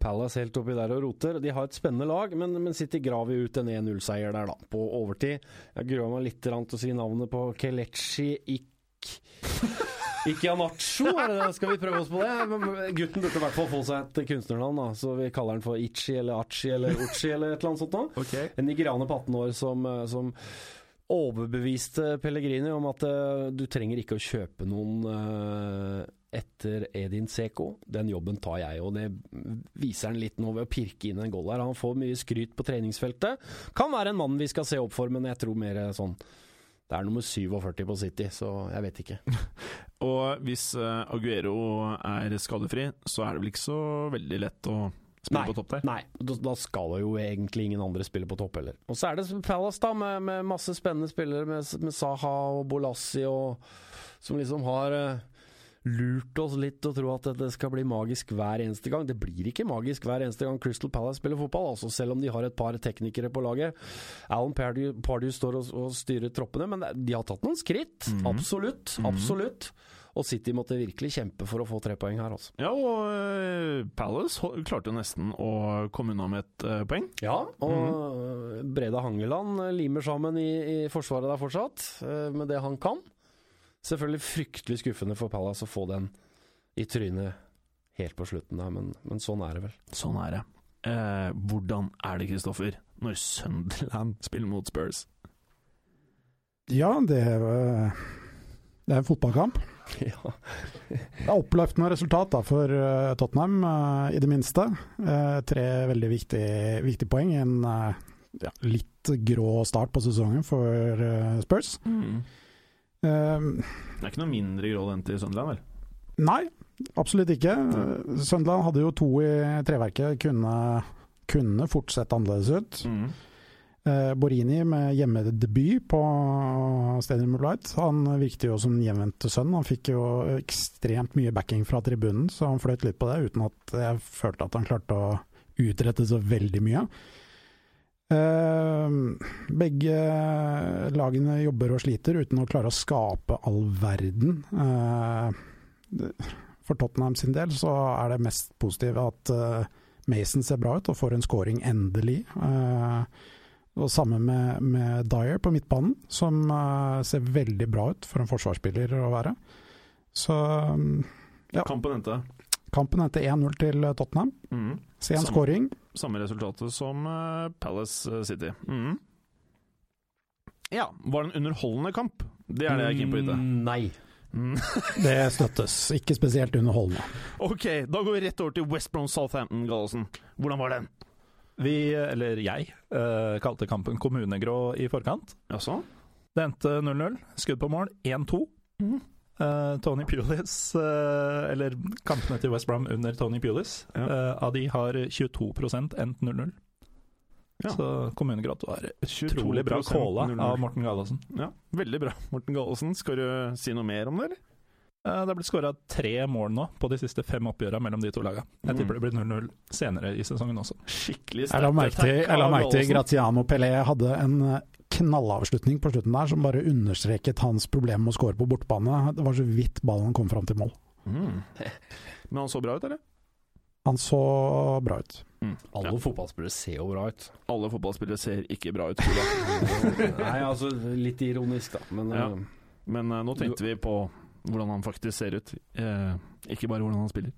Palace helt oppi der og roter. De har et spennende lag, men, men City graver ut en 1-0-seier der, da, på overtid. Jeg gruer meg litt til å si navnet på Kelechi Ik... Ikianacho, Anacho? Skal vi prøve oss på det? Gutten burde i hvert fall få seg et kunstnernavn, da, så vi kaller han for Ichi eller Achi eller Uchi eller et eller annet sånt noe. Okay. En nigerianer på 18 år som, eh, som overbeviste Pellegrini om at eh, du trenger ikke å kjøpe noen eh, etter Edin Seko. Den jobben tar jeg, og det viser han litt nå ved å pirke inn en goal her. Han får mye skryt på treningsfeltet. Kan være en mann vi skal se opp for, men jeg tror mer sånn Det er nummer 47 på City, så jeg vet ikke. Og hvis eh, Aguero er skadefri, så er det vel ikke så veldig lett å spille Nei. på topp der. Nei, da, skal jo egentlig ingen andre spille på topp heller. Og så er det Palace, da, med, med masse spennende spillere, med, med Saha og Bolassi, og, som liksom har eh, lurt oss litt å tro at det skal bli magisk hver eneste gang. Det blir ikke magisk hver eneste gang Crystal Palace spiller fotball, altså selv om de har et par teknikere på laget. Alan Pardew, Pardew står og, og styrer troppene, men de har tatt noen skritt. Absolutt. Absolutt. Og City måtte virkelig kjempe for å få tre poeng her, altså. Ja, og eh, Palace klarte nesten å komme unna med et eh, poeng. Ja, og Breda Hangeland limer sammen i, i forsvaret der fortsatt, eh, med det han kan. Selvfølgelig fryktelig skuffende for Palace å få den i trynet helt på slutten der, men, men sånn er det vel. Sånn er det. Eh, hvordan er det, Kristoffer, når Sunderland spiller mot Spurs? Ja, det er, eh, det er en fotballkamp. ja. Det er oppløftende resultat da, for eh, Tottenham, eh, i det minste. Eh, tre veldig viktige, viktige poeng. En eh, ja, litt grå start på sesongen for eh, Spurs. Mm. Eh, Det er ikke noe mindre grål enn til Sunderland, vel? nei, absolutt ikke. Eh, Sunderland hadde jo to i treverket, kunne, kunne fort sett annerledes ut. Mm. Eh, Borini med hjemmedebut på Stadium of Light. Han virket jo som en hjemvendt sønn. Han fikk jo ekstremt mye backing fra tribunen, så han fløyt litt på det, uten at jeg følte at han klarte å utrette så veldig mye. Eh, begge lagene jobber og sliter uten å klare å skape all verden. Eh, for Tottenham sin del så er det mest positive at eh, Mason ser bra ut og får en scoring endelig. Eh, og Samme med, med Dyer på midtbanen, som eh, ser veldig bra ut for en forsvarsspiller å være. Så Ja. Kampen endte. kampen endte 1-0 til Tottenham. Mm. Sen scoring. Samme resultatet som eh, Palace eh, City. Mm. Ja, var det en underholdende kamp? Det er det jeg er keen på å vite. Mm, Nei. Mm. Det støttes. Ikke spesielt underholdende. Ok, da går vi rett over til West Brom Southampton, Gallosen. Hvordan var den? Vi, eller jeg, uh, kalte kampen kommunegrå i forkant. Jaså? Det endte 0-0. Skudd på mål 1-2. Mhm. Eh, Tony Pulis, eh, eller kampene til West Brom under Tony Pulis, Ja. eh, av de har 22 endt 0-0. Ja. Så kommunegrad var utrolig bra calla av Morten Gallosen. Ja, veldig bra. Morten Gallosen, skal du si noe mer om det, eller? Eh, Det er blitt skåra tre mål nå på de siste fem oppgjørene mellom de to lagene. Jeg Mm. tipper det blir 0-0 senere i sesongen også. Skikkelig sterkt. jeg la merke til Graziano Pelé hadde en knallavslutning på slutten der som bare understreket hans problem med å skåre på bortebane. Det var så vidt ballen kom fram til mål. Mm. Men han så bra ut, eller? Han så bra ut. Mm. Alle Ja. fotballspillere ser jo bra ut. Alle fotballspillere ser ikke bra ut. Nei, altså litt ironisk, da. Men Ja. eh, Men uh, nå tenkte vi på hvordan han faktisk ser ut, eh, ikke bare hvordan han spiller.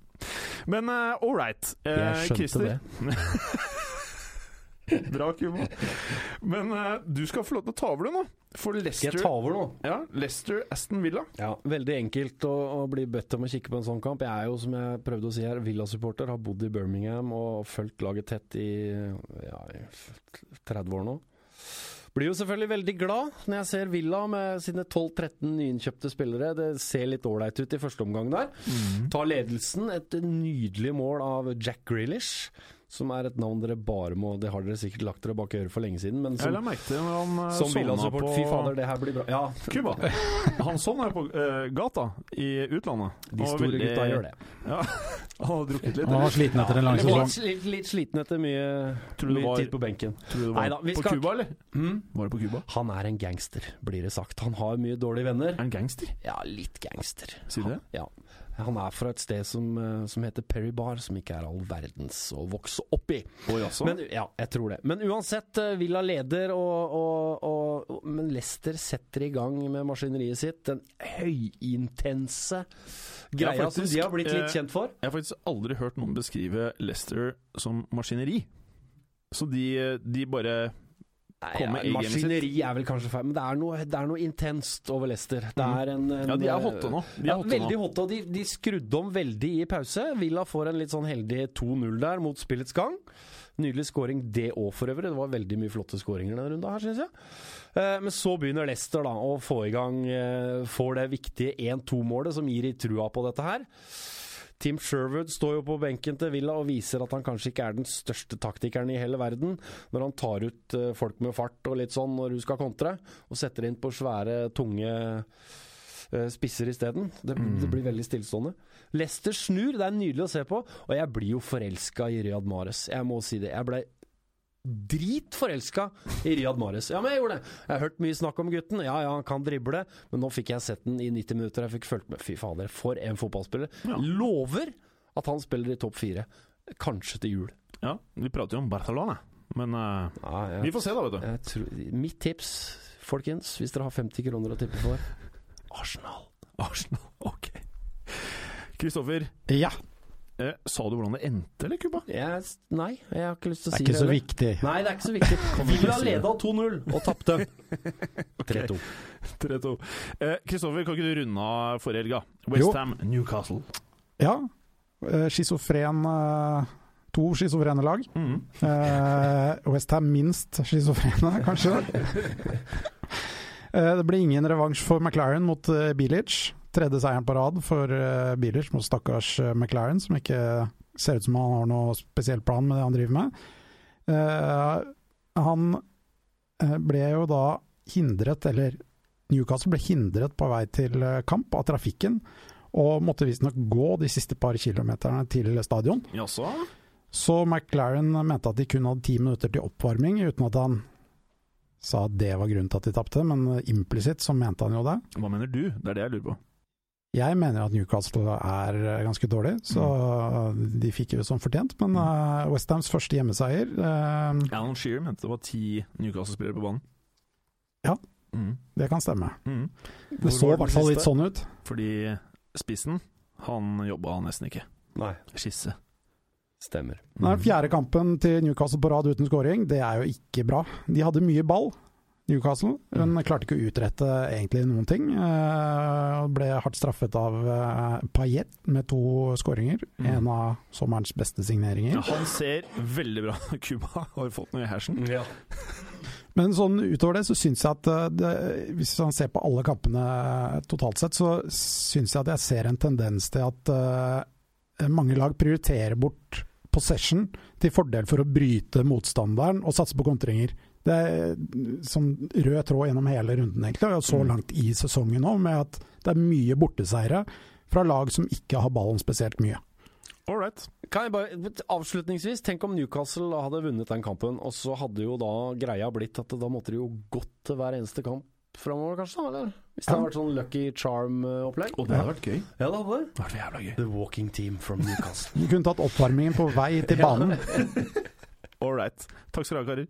Men uh, all right. Eh, jeg skjønte Christer, det. Bra, Kuma. Men uh, du skal få lov til å ta over det nå. For Leicester jeg tar over nå? Ja, Leicester Aston Villa. Ja, Veldig enkelt å, å bli bedt om å kikke på en sånn kamp. Jeg er jo, som jeg prøvde å si her, Villa-supporter. Har bodd i Birmingham og fulgt laget tett i, ja, i 30 år nå. Blir jo selvfølgelig veldig glad når jeg ser Villa med sine 12-13 nyinnkjøpte spillere. Det ser litt ålreit ut i første omgang der. Tar ledelsen. Et nydelig mål av Jack Grealish. Som er et navn dere bare må Det har dere sikkert lagt dere bak øret for lenge siden, men som, eh, som Villa-support på Fy fader, det her blir bra. Ja, Cuba. Han sovna jo på uh, gata i utlandet. de store veldig- gutta gjør det. Ja, han har drukket litt. Han var sliten etter en lang sesong. litt, litt sliten etter mye, Tror du mye var- tid på benken. Tror du det var Neida, på på skal- eller? Mm. Var det på Cuba? Han er en gangster, blir det sagt. Han har mye dårlige venner. Er han gangster? Ja, litt gangster. Sier du det? Ja. Han er fra et sted som, eh, som heter Perry Bar, som ikke er all verdens å vokse opp i. Oi, altså? Men, ja, jeg tror det. Men uansett, eh, Villa leder, og, og, og, men Leicester setter i gang med maskineriet sitt. Den høyintense greia som de har blitt litt eh, kjent for. Jeg har faktisk aldri hørt noen beskrive Leicester som maskineri. Så de, de bare Nei, ja, maskineri er vel kanskje feil, men det er noe, det er noe intenst over Leicester. Det er en, en Ja, de er hotte nå. De er ja, hotte veldig nå. hotte, og de, de skrudde om veldig i pause. Villa får en litt sånn heldig 2-0 der mot spillets gang. Nydelig scoring det òg, for øvrig. Det var veldig mye flotte scoringer denne runda her, syns jeg. Eh, men så begynner Leicester da å få i gang eh, Får det viktige 1-2-målet som gir i trua på dette her. Tim Sherwood står jo på benken til Villa og viser at han kanskje ikke er den største taktikeren i hele verden, når han tar ut eh, folk med fart og litt sånn når du skal kontre, og setter inn på svære, tunge eh, spisser isteden. Det, det blir veldig stillestående. Leicester snur, det er nydelig å se på, og jeg blir jo forelska i Riyad Mares. Jeg må si det. Jeg ble dritforelska i Riyad Mahrez. Ja, men jeg gjorde det. Jeg har hørt mye snakk om gutten. Ja, ja, han kan drible, men nå fikk jeg sett den i 90 minutter. Jeg fikk fulgt med. Fy fader, for en fotballspiller. Ja. Lover at han spiller i topp fire. Kanskje til jul. Ja, vi prater jo om Barcelona, men uh, Ja, jeg, vi får se, da, vet du. jeg tror, mitt tips, folkens, hvis dere har 50 kroner å tippe for Arsenal. Arsenal, ok. Kristoffer, Ja, eh, sa du hvordan det endte, eller, Cuba? Yes, nei, jeg har ikke lyst til å si det Det er ikke så heller. viktig. Nei, det er ikke så viktig. Villa leda 2-0 og tapte 3-2. 3-2. Eh, Kristoffer, kan ikke du runde av forrige helga? Westham, Newcastle. Ja, eh, schizofren eh, To schizofrene lag. Mm. Eh, Westham minst schizofrene, kanskje. Eh, det blir ingen revansj for McLaren mot eh, Bilic. Tredje seieren på rad for uh, Bilic mot stakkars eh, McLaren, som ikke ser ut som han har noe spesiell plan med det han driver med. Uh, han eh, ble jo da hindret, eller Newcastle ble hindret på vei til eh, kamp av trafikken, og måtte visstnok gå de siste par kilometerne til stadion. Jaså? Så McLaren mente at de kun hadde ti minutter til oppvarming, uten at han sa at det var grunnen til at de tapte, men implisitt så mente han jo det. Hva mener du? Det er det jeg lurer på. Jeg mener at Newcastle er ganske dårlig, så de fikk jo som fortjent. Men uh, Westhams første hjemmeseier uh, Alan Shearer mente det var ti Newcastle-spillere på banen. Ja. Mm. Det kan stemme. Mm. Det så i hvert fall litt sånn ut. Fordi spissen, han jobba nesten ikke. Nei, Skisse. stemmer. Den er fjerde kampen til Newcastle på rad uten scoring. Det er jo ikke bra. De hadde mye ball, Newcastle, men klarte ikke å utrette egentlig noen ting. Uh, ble hardt straffet av uh, Payet med to skåringer. Mm. En av sommerens beste signeringer. Ja, han ser veldig bra Cuba har fått noe i hersen. Ja. Men sånn utover det, så syns jeg at eh, det, hvis man ser på alle kampene totalt sett, så syns jeg at jeg ser en tendens til at uh, mange lag prioriterer bort possession til fordel for å bryte motstanderen og satse på kontringer. Det er sånn rød tråd gjennom hele runden, egentlig, og så Mm. langt i sesongen òg, med at det er mye borteseiere fra lag som ikke har ballen spesielt mye. All right. Kan jeg bare, Avslutningsvis, tenk om Newcastle hadde vunnet den kampen, og så hadde jo da greia blitt at da måtte de jo gått til hver eneste kamp framover, kanskje? da, Eller? Hvis det hadde vært sånn Lucky Charm-opplegg? Og det hadde vært gøy. Ja, det hadde det. Det hadde vært jævla gøy. The walking team from Newcastle. du kunne tatt oppvarmingen på vei til banen. All right. Takk skal du ha, karer.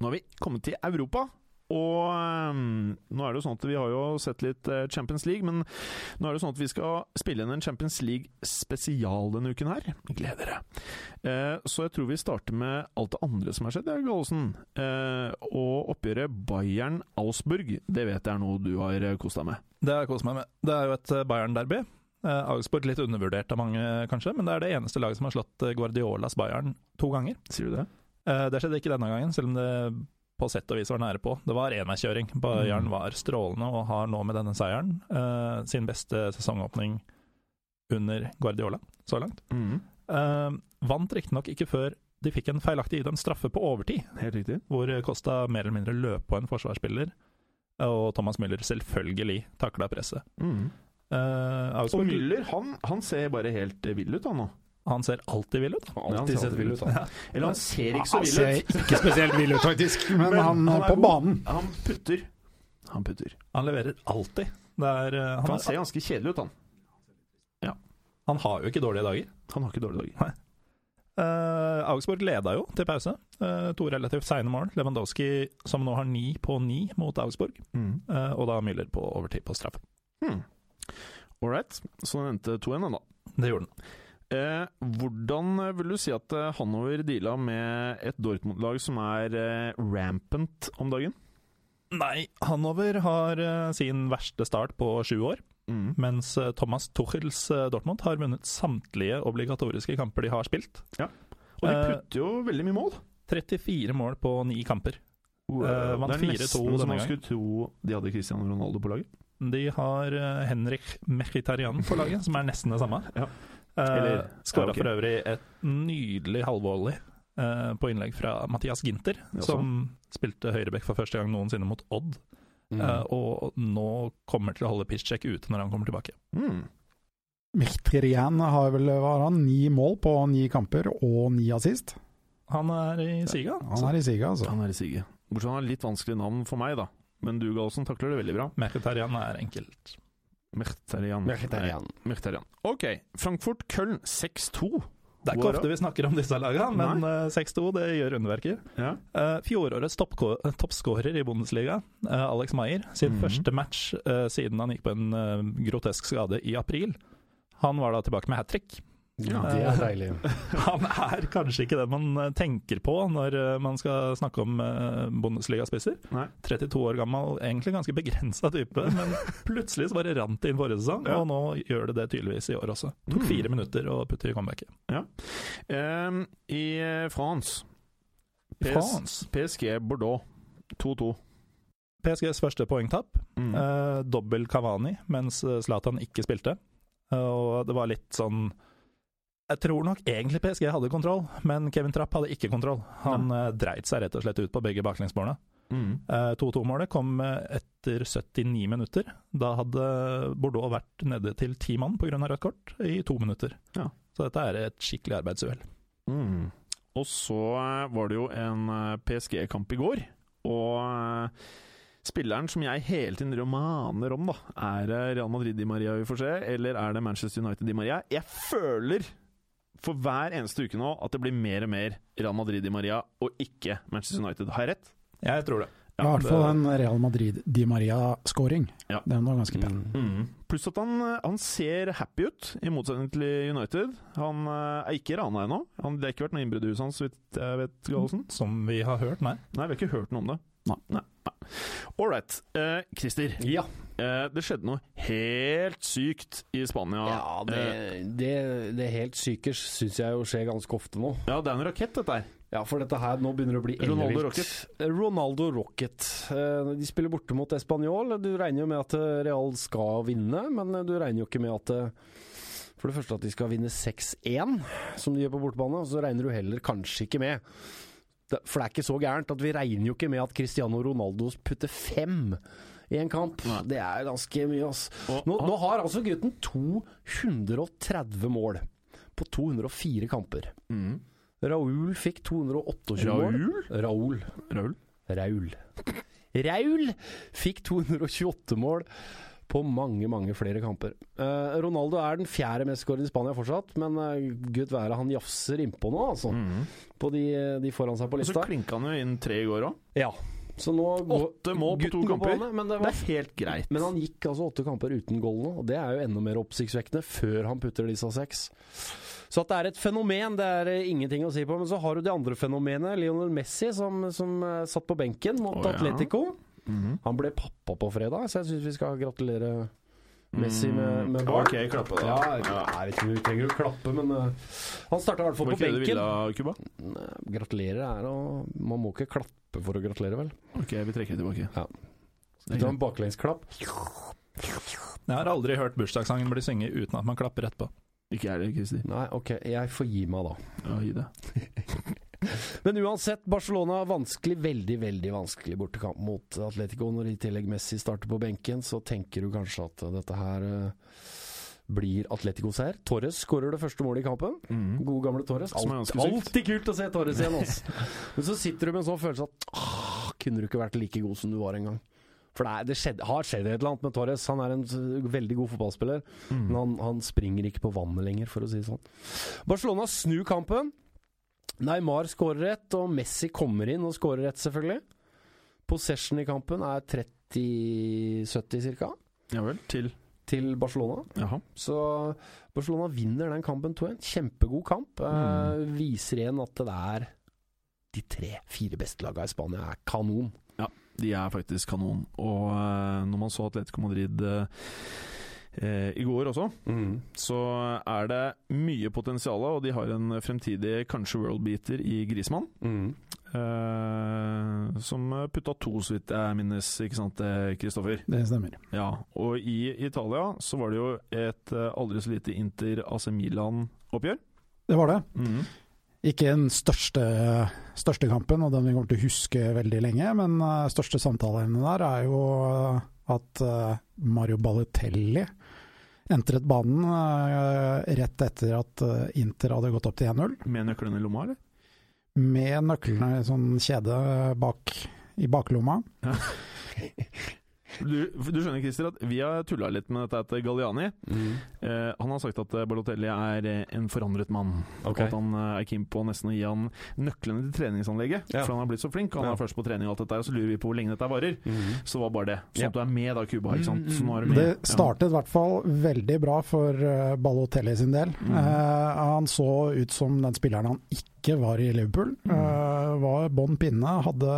Nå har vi kommet til Europa. og um, nå er det jo sånn at vi har jo sett litt eh, Champions League, men nå er det jo sånn at vi skal spille inn en Champions League spesial denne uken her. Gled dere. Uh, så jeg tror vi starter med alt det andre som har skjedd, Jørg Gallosen. Uh, og oppgjøret Bayern-Ausburg, det vet jeg er noe du har kost deg med. Det har jeg kost meg med. Det er jo et Bayern-derby. Eh, Augsburg litt undervurdert av mange, kanskje, men det er det eneste laget som har slått eh, Guardiolas Bayern to ganger. Sier du det? Eh, det skjedde ikke denne gangen, selv om det på sett og vis var nære på. Det var enveiskjøring. Bayern Mm. var strålende og har nå med denne seieren eh, sin beste sesongåpning under Guardiola så langt. Mm. Uh, vant riktignok ikke før de fikk en feilaktig idømt straffe på overtid, Helt riktig. hvor Kosta mer eller mindre løp på en forsvarsspiller, og Thomas Müller selvfølgelig takla presset. Mm. Eh, Og Müller, han, han ser bare helt eh, vill ut, han nå. han ser alltid vill ut. Alltid sett vill ut, han. Eller han ser ikke så Han ser ikke spesielt vill ut, faktisk, men, Men han, han er på god. banen Han putter. Han putter. Han leverer alltid. Det er, uh, han, han ser ganske kjedelig ut, han. han har jo ikke dårlige dager. Han har ikke dårlige dager. Eh, Augsburg leda jo til pause. Uh, to relativt seine mål. Lewandowski som nå har ni på ni mot Augsburg, Mm. Uh, og da Müller på overtid på straffe. Hmm. All right. Så den endte 2-1, da. Det gjorde den. Eh, hvordan vil du si at eh, Hanover deala med et Dortmund-lag som er eh, rampant om dagen? Nei, Hanover har eh, sin verste start på sju år. Mm. Mens eh, Thomas Tuchels eh, Dortmund har vunnet samtlige obligatoriske kamper de har spilt. Og de Eh, putter jo veldig mye mål. 34 mål på ni kamper. Eh, vant det er 4-2 nesten så denne man gangen. skulle tro de hadde Cristiano Ronaldo på laget. De har eh, Henrik Mechitarian på laget, som er nesten det samme. Ja. Uh, Skåra ja, ok. for øvrig et nydelig halvvolley uh, på innlegg fra Mathias Ginter, ja, som spilte høyrebekk for første gang noensinne mot Odd, Mm. Uh, og nå kommer til å holde Piszczek ute når han kommer tilbake. Mm. Mkhitaryan har vel var han, ni mål på ni kamper og ni assist. Han er i siga. Han er i siga, altså. Han er i siga. Bortsett fra han har litt vanskelig navn for meg, da. Men du, Galsen, takler det veldig bra. Mkhitarian er enkelt. Mkhitaryan. Mkhitaryan. Mkhitaryan. Ok, Frankfurt-Köln 6-2. Det er ikke ofte vi snakker om disse lagene, men eh, 6-2 det gjør underverker. Ja. Uh, fjorårets eh, toppskårer i Bundesliga, eh, Alex Maier, sin Mhm. første match eh, siden han gikk på en eh, grotesk skade i april. Han var da tilbake med hat trick. Ja, det er deilig. Han er kanskje ikke den man eh, tenker på når eh, man skal snakke om uh, Bundesliga-spisser. 32 år gammel, egentlig ganske begrensa type, men plutselig så bare rant det inn forrige sesong, Ja. og nå gjør det det tydeligvis i år også. Tok Mm. fire minutter å putte i comebacket. Ehm, I eh, France PS France. PSG Bordeaux 2-2. PSGs første poengtapp. Mm. Eh, dobbel Cavani, mens eh, Zlatan ikke spilte. Eh, og det var litt sånn Jeg tror nok egentlig PSG hadde kontroll, men Kevin Trapp hadde ikke kontroll. Han ja. dreit seg rett og slett ut på begge baklengsmålene. Mm. Eh, 2-2-målet kom eh, etter 79 minutter. Da hadde Bordeaux vært nede til ti mann pga. rødt kort i to minutter. Ja. Så dette er et skikkelig arbeidsuhell. Mm. Og så eh, var det jo en eh, PSG-kamp i går, og eh, spilleren som jeg hele tiden romaner om, da, er det Real Madrid Di Maria vi får se, eller er det Manchester United Di Maria? Jeg føler for hver eneste uke nå at det blir mer og mer Real Madrid Di Maria, og ikke Manchester United. Har jeg rett? Jeg tror det. I hvert fall en Real Madrid-Di Maria-scoring. Ja. Den var ganske pen. Mm. Pluss at han, eh, han ser happy ut, i motsetning til United. Han eh, er ikke rana ennå. Det har ikke vært noe innbrudd i huset hans, så vidt jeg vet, Gallosen. Som vi har hørt, nei. Nei, vi har ikke hørt noe om det. Nei. Nei. All right. Eh, Christer, Ja. eh, det skjedde noe helt sykt i Spania. Ja, det, det, det helt syke syns jeg jo skjer ganske ofte nå. Ja, det er en rakett, dette her. Ja, for dette her nå begynner det å bli Ronaldo Rocket. Ronaldo Rocket. Eh, De spiller borte mot Español. Du regner jo med at eh, Real skal vinne, men eh, du regner jo ikke med at eh, For det første at de skal vinne 6-1, som de gjør på bortebane. Og så regner du heller kanskje ikke med For det er ikke så gærent at vi regner jo ikke med at Cristiano Ronaldo putter fem i en kamp. Nei. Det er ganske mye, ass. Nå, nå har altså gutten 230 mål på 204 kamper. Mm. Raúl fikk 228 mål. Raúl? Raúl. Raúl? Raúl. Raúl fikk 228 mål på mange, mange flere kamper. Eh, Ronaldo er den fjerde mest skårende i Spania fortsatt, men uh, gud være han jafser innpå nå, altså. Mm. På de, de foran seg på lista. Og så klinka han jo inn tre i går òg. Ja. Så nå Åtte mål på to kamper. vannet, men, det Det var, er helt greit. men han gikk altså åtte kamper uten goal nå, og det er jo enda mer oppsiktsvekkende før han putter disse seks. Så at det er et fenomen, det er eh, ingenting å si på. Men så har du de andre fenomenene. Lionel Messi, som, som eh, satt på benken mot oh, ja. Atletico. Mhm. Han ble pappa på fredag, så jeg syns vi skal gratulere Messi med, med Mm, barn. Ok, klappe da. Ja, jeg vet ikke om vi trenger å klappe, men uh, han starta i hvert fall Var på ikke det du ville, benken. Kuba? Nei, Gratulerer er å Man må ikke klappe for å gratulere, vel? Ok, vi trekker det tilbake. Ja. Det er Du har en baklengsklapp. Jeg har aldri hørt bursdagssangen bli synget uten at man klapper etterpå. Ikke jeg heller, Kristi. Nei, ok, jeg får gi meg, da. Ja, gi det. Men uansett, Barcelona vanskelig, veldig, veldig vanskelig bortekamp mot Atletico. Når i tillegg Messi starter på benken, så tenker du kanskje at dette her eh, blir Atleticos her. Torres skårer det første målet i kampen. Mm. Gode gamle Torres. Alt, alltid kult å se Torres igjen, altså. Men så sitter du med en sånn følelse at ah, kunne du ikke vært like god som du var en gang? For det, er, det skjedde, har skjedd et eller annet med Torres. Han er en veldig god fotballspiller. Mm. Men han, han springer ikke på vannet lenger, for å si det sånn. Barcelona snur kampen. Neymar skårer ett, og Messi kommer inn og skårer ett, selvfølgelig. Possession i kampen er 30-70 ca. Ja vel. Til til Barcelona. Jaha. Så Barcelona vinner den kampen 2-1. Kjempegod kamp. Eh, viser igjen at det er de tre-fire beste lagene i Spania er kanon. Ja, De er faktisk kanon. Og eh, når man så Atletico Madrid eh, eh, i går også, så er det mye potensial, og de har en fremtidig kanskje worldbeater i Grismann. Eh, som putta to, så vidt jeg minnes, ikke sant, eh, Kristoffer? Det stemmer. Ja, og i Italia så var det jo et eh, aldri så lite Inter-AC Milan-oppgjør. Det var det. Mm. Ikke den største, største kampen, og den vi kommer til å huske veldig lenge, men uh, største samtaleemnet der er jo at Mario Balotelli entret banen uh, rett etter at uh, Inter hadde gått opp til 1-0, Med nøklene i lomma, eller? med nøklene i sånn kjede bak i baklomma. Du, du skjønner, Christer, at vi har tulla litt med dette til Galliani. Eh, han har sagt at eh, Balotelli er eh, en forandret mann. Okay. At han eh, er keen på nesten å gi han nøklene til treningsanlegget. Ja. For han har blitt så flink. Han Ja. er først på trening og alt dette, og så lurer vi på hvor lenge dette varer. Så var bare det. Sånn Ja. at du er med da, Cuba. Ikke sant? Så nå er du med. Det startet i hvert fall veldig bra for Balotelli sin del. Mm. Eh, han så ut som den spilleren han ikke var i Liverpool. Mm. Eh, var bånn pinne. Hadde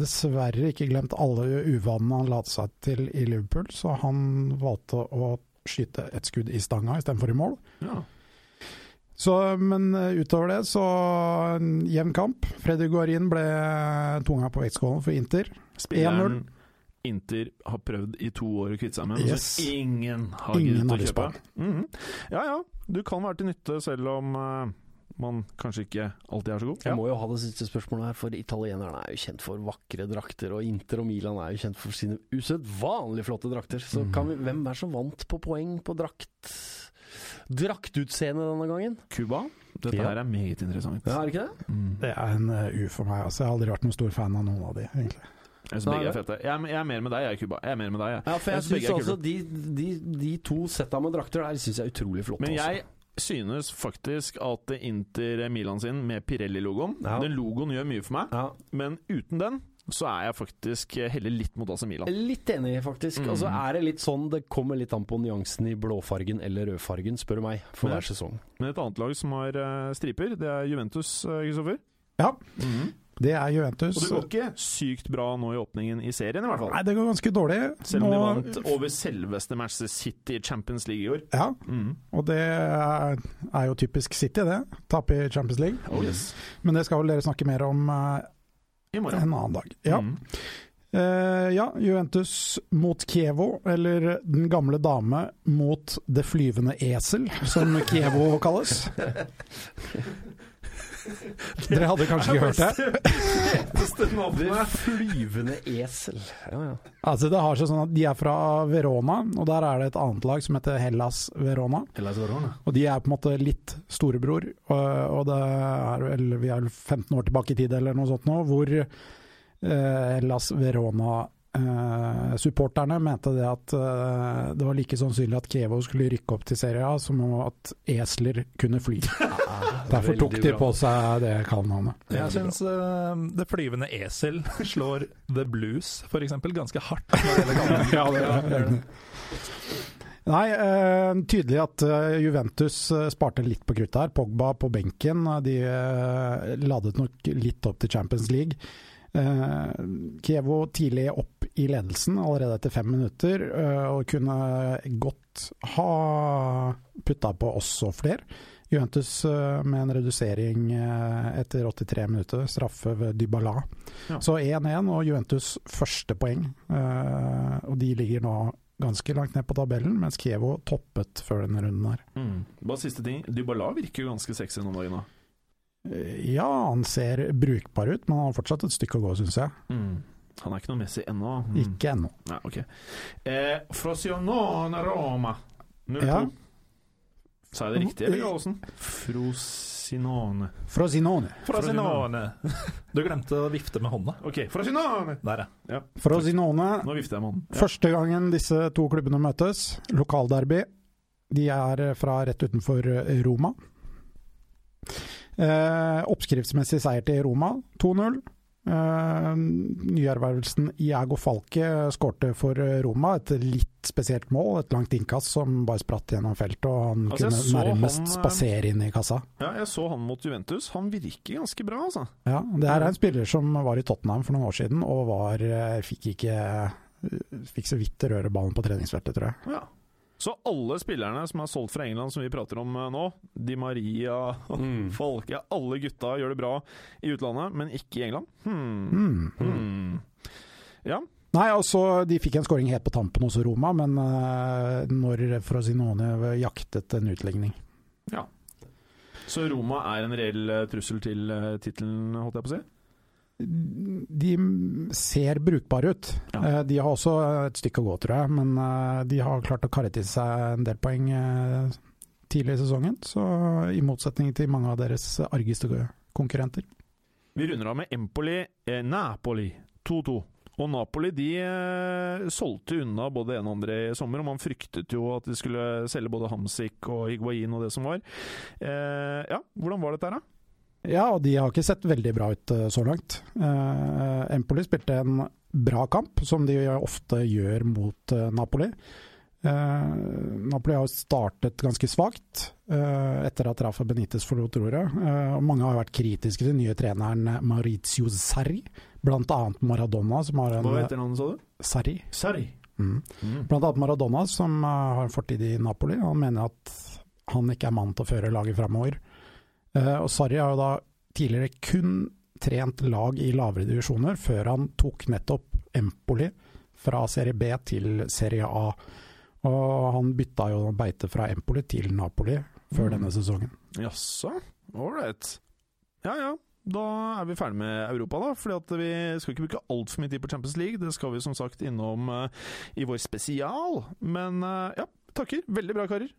dessverre ikke glemt alle uvanene han la seg til i Liverpool, så han valgte å skyte et skudd i stanga istedenfor i mål. Ja. Så, men eh, utover det, så en jevn kamp. Freddy Guarin ble tunga på vektskålen for Inter. Spilleren Inter har prøvd i to år å kvitte seg med, men Yes. ingen har giddet å kjøpe. Mm. Mhm. Ja ja, du kan være til nytte selv om eh, man kanskje ikke alltid er så god. Jeg må jo ha det siste spørsmålet her, for italienerne er jo kjent for vakre drakter, og Inter og Milan er jo kjent for sine usedvanlig flotte drakter. Så kan vi, hvem er som vant på poeng på drakt draktutseende denne gangen? Cuba, dette Ja. her er meget interessant. Ja, er det ikke det? Mm. Det er en eh, U for meg. Altså. Jeg har aldri vært noen stor fan av noen av de, egentlig. Jeg Nei, er Jeg er, jeg er mer med deg, jeg, Cuba. Jeg er mer med deg, jeg. Ja, for jeg, Jeg synes synes altså de, de, de to setta med drakter der syns jeg er utrolig flotte. Men jeg synes faktisk at Inter Milan sin med Pirelli-logoen Ja. Den logoen gjør mye for meg, ja, men uten den så er jeg faktisk heller litt mot AC Milan. Litt enig, faktisk. Mm. Altså er det litt sånn Det kommer litt an på nyansen i blåfargen eller rødfargen, spør du meg, for Men- hver sesong. Men et annet lag som har eh, striper, det er Juventus, uh, Kristoffer. Ja, Mhm. Det er Juventus. Og det går ikke sykt bra nå i åpningen i serien, i hvert fall. Nei, det går ganske dårlig. Selv om de vant over selveste Manchester City i Champions League i år. Ja, mm. og det er, er jo typisk City, det. Tape i Champions League. Oh, yes. Men det skal vel dere snakke mer om uh, I morgen. en annen dag. Ja. Mm. Uh, ja, Juventus mot Kievo, eller Den gamle dame mot Det flyvende esel, som Kievo kalles. Dere hadde kanskje ikke hørt det? Det flyvende esel. Ja, ja. Altså, det har seg sånn at De er fra Verona, og der er det et annet lag som heter Hellas Verona. Og de er på en måte litt storebror, og, og det er vel Vi er vel 15 år tilbake i tid eller noe sånt nå, hvor eh, Hellas Verona Eh, supporterne mente det at uh, det var like sannsynlig at Kevo skulle rykke opp til Serie A, som at esler kunne fly. Derfor tok de på seg det kallenavnet. Jeg syns uh, Det flyvende esel slår The Blues, f.eks., ganske hardt. Ja, det er. Nei, eh, tydelig at Juventus sparte litt på kruttet her. Pogba på benken. De ladet nok litt opp til Champions League. Eh, Kievo tidlig opp i ledelsen allerede etter fem minutter, eh, og kunne godt ha putta på også flere. Juventus eh, med en redusering etter 83 minutter, straffe ved Dybala. Ja. Så 1-1 og Juventus første poeng. Og de ligger nå ganske langt ned på tabellen, mens Kievo toppet før denne runden her. Mm. Bare siste ting. Dybala virker jo ganske sexy noen dager dagen. Eh, Ja, han ser brukbar ut, men han har fortsatt et stykke å gå, syns jeg. Mm. Han er ikke noe Messi ennå. Mm. Ikke ennå. Ja, ok. Eh, Frosinone Roma 0-2. Ja. Sa jeg det riktig, eller Aasen? Frosinone. Frosinone. Frosinone. Du glemte å vifte med hånda. Ok, Frosinone! Der, ja. Frosinone. Nå vifter jeg med hånden. Ja. Første gangen disse to klubbene møtes, lokalderby. De er fra rett utenfor Roma. Eh, oppskriftsmessig seier til Roma, 2-0. Eh, nyervervelsen Iago Falke skårte for eh, Roma. Et litt spesielt mål, et langt innkast som bare spratt gjennom feltet, og han Altså, kunne nærmest han, eh, spasere inn i kassa. ja, jeg så han mot Juventus. Han virker ganske bra, altså. Ja, det her er en spiller som var i Tottenham for noen år siden, og var, eh, fikk ikke Fikk så vidt røre ballen på treningsfeltet, tror jeg. Ja. Så alle spillerne som er solgt fra England, som vi prater om eh, nå, Di Maria, Mm. Folke, alle gutta gjør det bra i utlandet, men ikke i England. Hmm. Mm. Hmm. Ja. Nei, altså, De fikk en skåring helt på tampen hos Roma, men uh, når Frosinone jaktet en utligning. Så Roma er en reell eh, trussel til tittelen, holdt jeg på å si? De ser brukbare ut. Ja. Eh, De har også et stykke å gå, tror jeg, men eh, de har klart å karre til seg en del poeng eh, tidlig i sesongen. Så i motsetning til mange av deres argeste konkurrenter. Vi runder av med Empoli, eh, Napoli 2-2. Og Napoli de eh, solgte unna både en og andre i sommer, og man fryktet jo at de skulle selge både Hamsik og Higuain og det som var. Eh, ja, hvordan var dette her, da? Ja, og de har ikke sett veldig bra ut eh, så langt. Eh, Empoli spilte en bra kamp, som de ofte gjør mot eh, Napoli. Eh, Napoli har startet ganske svakt etter at Rafa Benitez forlot roret. Eh, mange har vært kritiske til den nye treneren Maurizio Sarri, annet Maradona, som har en Hva heter navnet, sa du? Sarri. Sarri. Mm. Blant annet Maradona, som har en fortid i Napoli. Han mener at han ikke er mann til å føre laget framover. Eh, og Sarri har jo da tidligere kun trent lag i lavere divisjoner, før han tok nettopp Empoli fra serie B til serie A. Og han bytta jo beite fra Empoli til Napoli før Mm. denne sesongen. Jaså, ålreit. Ja ja, da er vi ferdig med Europa, da. Fordi at vi skal ikke bruke altfor mye tid på Champions League. Det skal vi som sagt innom uh, i vår spesial. Men uh, ja, takker. Veldig bra, karer.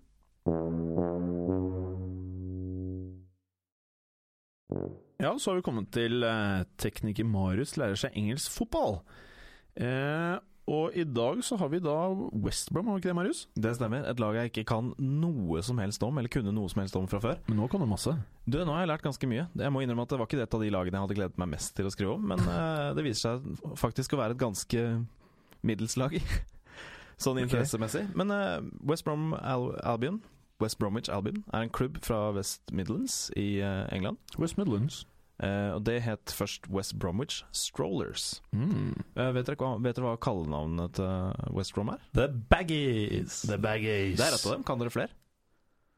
Ja, så har vi kommet til eh, tekniker Marius lærer seg engelsk fotball. Eh, og i dag så har vi da West Brom, har vi ikke det, Marius? Det stemmer. Et lag jeg ikke kan noe som helst om, eller kunne noe som helst om fra før. Men nå kan du masse. Du, Nå har jeg lært ganske mye. Jeg må innrømme at det var ikke et av de lagene jeg hadde gledet meg mest til å skrive om, men eh, det viser seg faktisk å være et ganske middels lag. sånn interessemessig. interessemessig. Men eh, West Brom Al Albion West Bromwich Albion er en klubb fra West Midlands i eh, England. West Midlands. Uh, og det het først West Bromwich Strollers. Mm. Uh, vet, dere hva, vet dere hva kallenavnet til West Brom er? The Baggies. The Baggies. Det er rett av dem. Kan dere flere?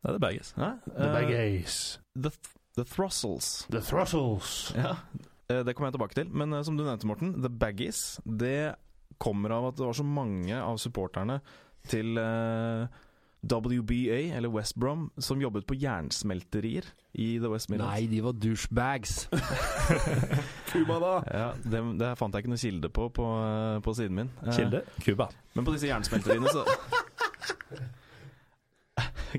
Det er The Baggies. Uh, The Baggies. the, the Throssels. The Throttles. Ja, eh, det kommer jeg tilbake til. Men som du nevnte, Morten, The Baggies det kommer av at det var så mange av supporterne til eh, WBA, eller West Brom, som jobbet på jernsmelterier i The West Midlands. Nei, de var douchebags. Cuba, da. Ja, det, det fant jeg ikke noe kilde på på, eh, på siden min. Eh, Kilde? Cuba. Men på disse jernsmelteriene så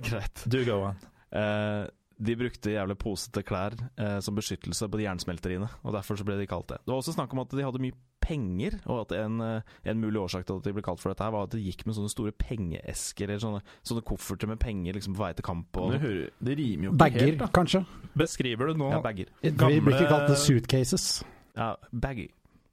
Greit. Do go on. Eh, de brukte jævlig posete klær eh, som beskyttelse på de jernsmelteriene, og derfor så ble de kalt det. Det var også snakk om at de hadde mye penger. Og at en, eh, en mulig årsak til at de ble kalt for dette, her var at det gikk med sånne store pengeesker eller sånne, sånne kofferter med penger liksom på vei til kamp. Og, Det, hører, det rimer jo ikke Bagger, helt, da. kanskje. Beskriver du nå ja, bager. Vi blir ikke kalt det suitcases. Ja, baggy.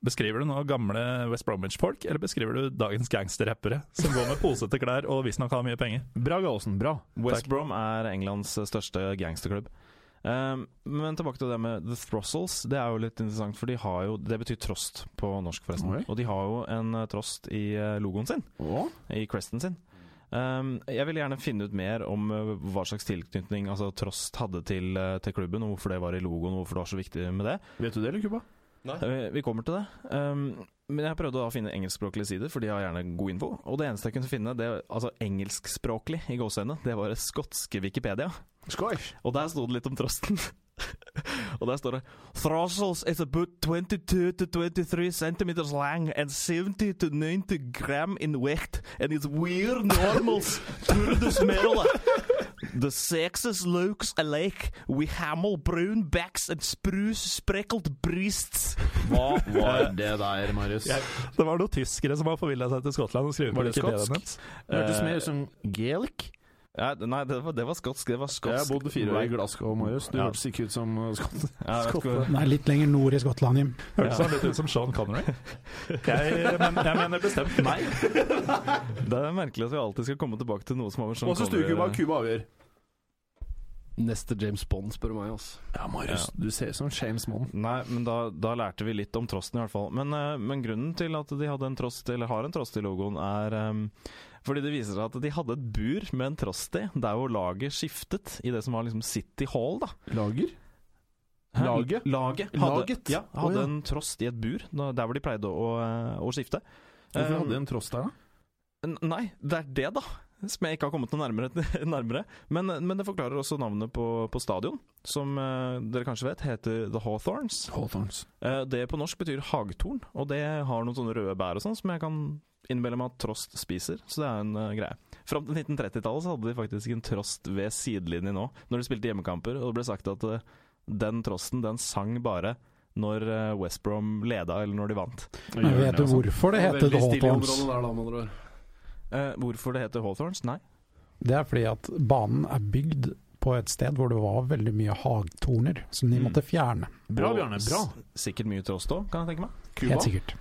Beskriver du nå gamle West Bromwich-folk, eller beskriver du dagens gangsterrappere som går med posete klær og visstnok har mye penger? Bra, Gallosen. Bra. West Brom er Englands største gangsterklubb. Um, men tilbake til det med The Throssels. Det er jo litt interessant, for de har jo Det betyr trost på norsk, forresten. Okay. Og de har jo en eh, trost i eh, logoen sin. Oh. I cresten sin. Um, jeg vil gjerne finne ut mer om eh, hva slags tilknytning altså, Trost hadde til, til klubben, og hvorfor det var i logoen, og hvorfor det var så viktig med det. Vet du det, eller, Kuba? Eh, Vi kommer til det. Um, men jeg prøvde da å finne engelskspråklige sider, for de har gjerne god info. Og det eneste jeg kunne finne, det, altså engelskspråklig i gåseøynene, det var det skotske Wikipedia. Scotch. Og der sto det litt om trosten. og der står det Throssels is about 22 to 23 centimeters long and 70 to 90 gram in weight and it's weird normals turdus merle. The sexes looks alike with hamel brown backs and spruce spreckled breasts. Hva var det der, Marius? Jeg- Det var noen tyskere som har forvilla seg til Skottland og skrevet Var på det skotsk? deres. Hørtes Eh, mer ut som gaelic. Ja, nei, det var, det var skotsk. Det var skotsk. Jeg har bodd fire år i Glasgow, Marius. Du Ja. hørtes ikke ut som uh, skott. Ja, er litt lenger nord i Skottland, Jim. Hørtes han litt ut som Sean Connery? Jeg, men, jeg mener bestemt nei. Det er merkelig at vi alltid skal komme tilbake til noe som har med Sean Connery Også Kuba? Cuba avgjør. Neste James Bond, spør du meg. Altså. Ja, Marius. Du ser ut som James Bond. Nei, men da, da lærte vi litt om trosten i hvert fall. Men, eh, men grunnen til at de hadde en trost, eller har en trost i logoen, er um, fordi det viser seg at de hadde et bur med en trost i, der hvor laget skiftet i det som var liksom City Hall, da. Lager? Laget? Laget hadde, Laget? Ja, hadde oh, ja. en trost i et bur, der hvor de pleide å, eh, å skifte. Hvorfor hadde de en trost der, da? N- Nei, det er det, da. Som jeg ikke har kommet noe nærmere. nærmere. Men, men det forklarer også navnet på, på stadion, som eh, dere kanskje vet heter The Hawthorns. Hawthorns. Eh, det på norsk betyr hagtorn, og det har noen sånne røde bær og sånn som jeg kan innbille meg at trost spiser. Så det er en uh, greie. Fram til 1930-tallet så hadde de faktisk en trost ved sidelinjen nå, når de spilte hjemmekamper, og det ble sagt at uh, den trosten, den sang bare når uh, West Brom leda, eller når de vant. Men vet du hvorfor det heter The Hawthorns? Eh, hvorfor det heter Hawthorns? Nei. Det er fordi at banen er bygd på et sted hvor det var veldig mye hagtorner som de Mm. måtte fjerne. Bra, Bjarne. Bra. Sikkert mye til oss da, kan jeg tenke meg. Kuba? Helt sikkert.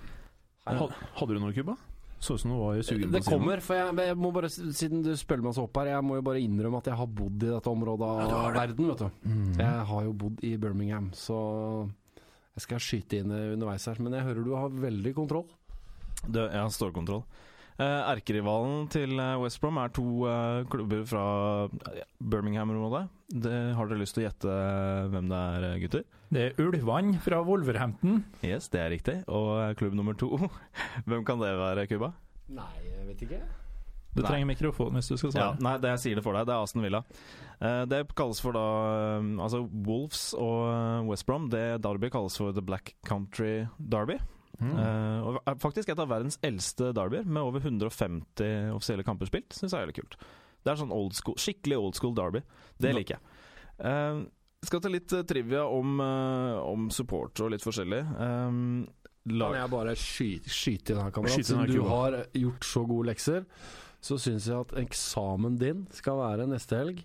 Hadde du noe, Kuba? Så ut som du var sugen på Det kommer, for jeg, jeg må bare, siden du spør meg så opp her, jeg må jo bare innrømme at jeg har bodd i dette området av verden, vet du. Mm. Jeg har jo bodd i Birmingham, så jeg skal skyte inn underveis her. Men jeg hører du har veldig kontroll. Det, jeg har stålkontroll. Eh, Erkerivalen til eh, West Brom er to eh, klubber fra Birmingham-området. Det- Har dere lyst til å gjette hvem det er, gutter? Det er Ulvvann fra Wolverhampton. Yes, det er riktig. Og klubb nummer to, hvem kan det være, Cuba? Nei, jeg vet ikke. Du Nei. trenger mikrofon hvis du skal Ja, svare. nei, det jeg sier det for deg. Det er Aston Villa. Eh, det kalles for da Altså Wolves og West Brom. Det Derby kalles for The Black Country Derby. Mm. Eh, og faktisk et av verdens eldste derbyer, med over 150 offisielle kamper spilt. Syns jeg er veldig kult. Det er sånn old school, skikkelig old school derby. Det Ja. liker jeg. Jeg skal ta litt eh, trivia om, uh, om support og litt forskjellig. Um, Kan jeg bare skyte, skyte inn her, kamerat? Siden du har gjort så gode lekser, så syns jeg at eksamen din skal være neste helg.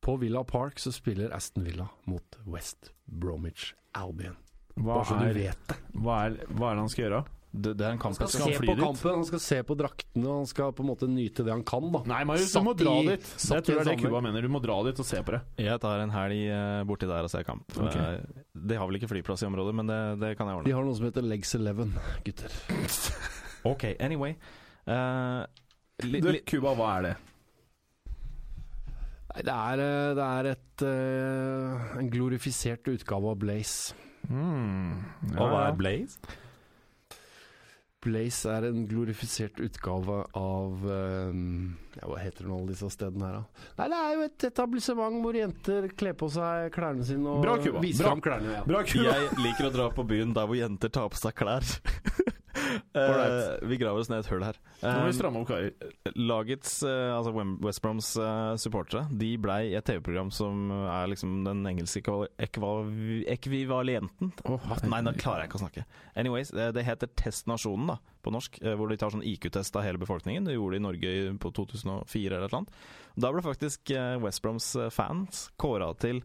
På Villa Park så spiller Aston Villa mot West Bromwich Albion. Hva, Bare så du er, vet det. hva, er, hva er det han skal gjøre? det, det er en kamp Han skal Skal se fly på dit? kampen, han skal se på draktene, og han skal på en måte nyte det han kan, da. Nei, Marius, du må dra i- dit. Jeg tror det er det Cuba mener. Du må dra dit og se på det. Jeg tar en helg eh, borti der og ser kamp. Ok. Eh, de har vel ikke flyplass i området, men det, det kan jeg ordne. De har noe som heter Legs 11, gutter. Ok, anyway. Uh, li, Du, Cuba, hva er det? Nei, det er, det er et, en glorifisert utgave av Blaze. Mm. Og hva er Blaze? Blaze er en glorifisert utgave av eh, ja, Hva heter det nå, alle disse stedene her, da? Nei, det er jo et etablissement hvor jenter kler på seg klærne sine og Bra, Cuba. viser Bra. fram klærne. Ja. Bra, Cuba! jeg liker å dra på byen der hvor jenter tar på seg klær. Eh, vi graver oss ned et hull her. Nå må vi Eh, stramme opp, karer. Lagets, eh, altså West Broms supportere, de blei i et TV-program som er liksom den engelske ekvivalienten oh. Nei, nå klarer jeg ikke å snakke. Anyways, det, heter Testnasjonen da, på norsk, hvor de tar sånn IQ-test av hele befolkningen. Det gjorde de i Norge på 2004 eller et eller annet. Da ble faktisk West Broms fans kåra til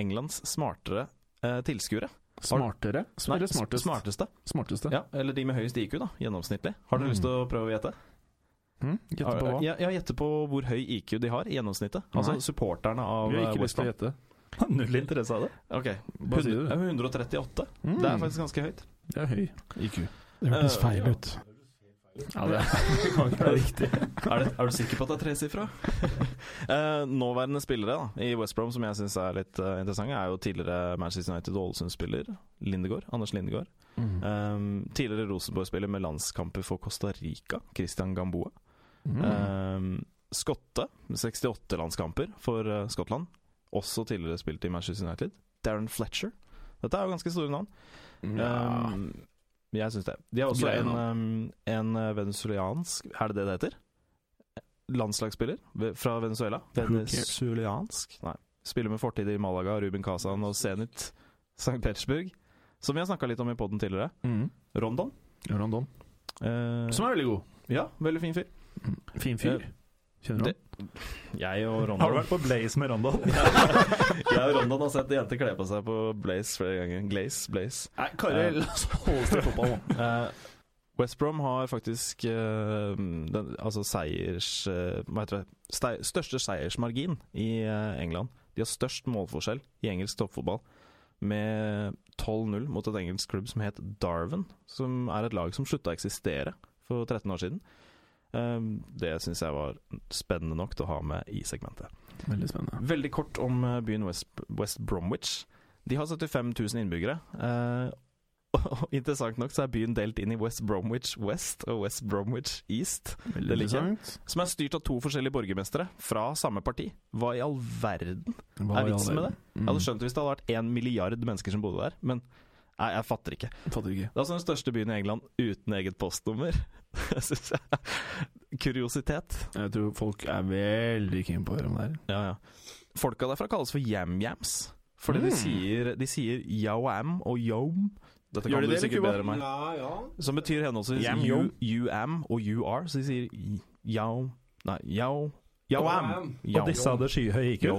Englands smartere eh, tilskuere. Smartere? Nei, smartest? smarteste. Smarteste. Ja, eller de med høyest IQ, da, gjennomsnittlig. Har dere Mm. lyst til å prøve å gjette? Mm, Gjette på hva? Ja, ja, gjette på hvor høy IQ de har i gjennomsnittet. Altså Nei. supporterne av Vi har eh, ikke lyst til å gjette. Null interesse av det. Ok, Hva sier du? 138. Mm. Det er faktisk ganske høyt. Det er høy IQ. Det hørtes Eh, feil ut. Ja, det kan ikke være riktig. Er, det, er du sikker på at det er tresifra? eh, nåværende spillere da, i West Brom som jeg syns er litt uh, interessante, er jo tidligere Manchester United Ålesund-spiller Lindegård. Anders Lindegård. Mm. Um, tidligere Rosenborg-spiller med landskamper for Costa Rica, Christian Gamboa. Mm. Um, Skotte, 68 landskamper for uh, Skottland. Også tidligere spilt i Manchester United. Darren Fletcher. Dette er jo ganske store navn. Ja. Um, jeg syns det. De har også Greien, en, um, en uh, venezuelansk Er det det det heter? Landslagsspiller fra Venezuela. Venezuelansk? Nei. Spiller med fortid i Malaga, Ruben Kazan og Zenit St. Petersburg. Som vi har snakka litt om i poden tidligere. Mm. Rondon. Rondon. Eh, Som er veldig god. ja, veldig fin fyr. Fin fyr. Kjenner du ham? Jeg og Rondon Har du vært på Blaze med Rondon? Jeg og Rondon har sett jenter kle på seg på Blaze flere ganger. Glaze, Blaze. Nei, Kari, la oss holde oss til fotball nå. Eh, West Brom har faktisk uh, den, altså seiers... uh, hva heter det? Stei, største seiersmargin i uh, England. De har størst målforskjell i engelsk toppfotball. Med 12-0 mot et engelsk klubb som het Darwin. Som er et lag som slutta å eksistere for 13 år siden. Eh, det syns jeg var spennende nok til å ha med i segmentet. Veldig spennende. Veldig kort om eh, byen West, West Bromwich. De har 75 000 innbyggere. Eh, og interessant nok så er byen delt inn i West Bromwich West og West Bromwich East, Veldig interessant. som er styrt av to forskjellige borgermestere fra samme parti. Hva i all verden Hva er vitsen med det? Jeg hadde skjønt det hvis det hadde vært én milliard mennesker som bodde der, men nei, jeg fatter ikke. Fatter ikke. Det er altså den største byen i England uten eget postnummer. Det syns jeg Kuriositet. Jeg tror folk er veldig keen på å høre om det her. Ja, ja. Folka derfra kalles for yam-yams. Fordi de Mm. sier, de sier Yo-am og yom. Dette Gjør kan de du sikkert bedre enn meg. Ja, ja. Som betyr henholdsvis you, you am og you are. Så de sier yao Nei, yao Yao am. Og disse hadde skyhøy IQ.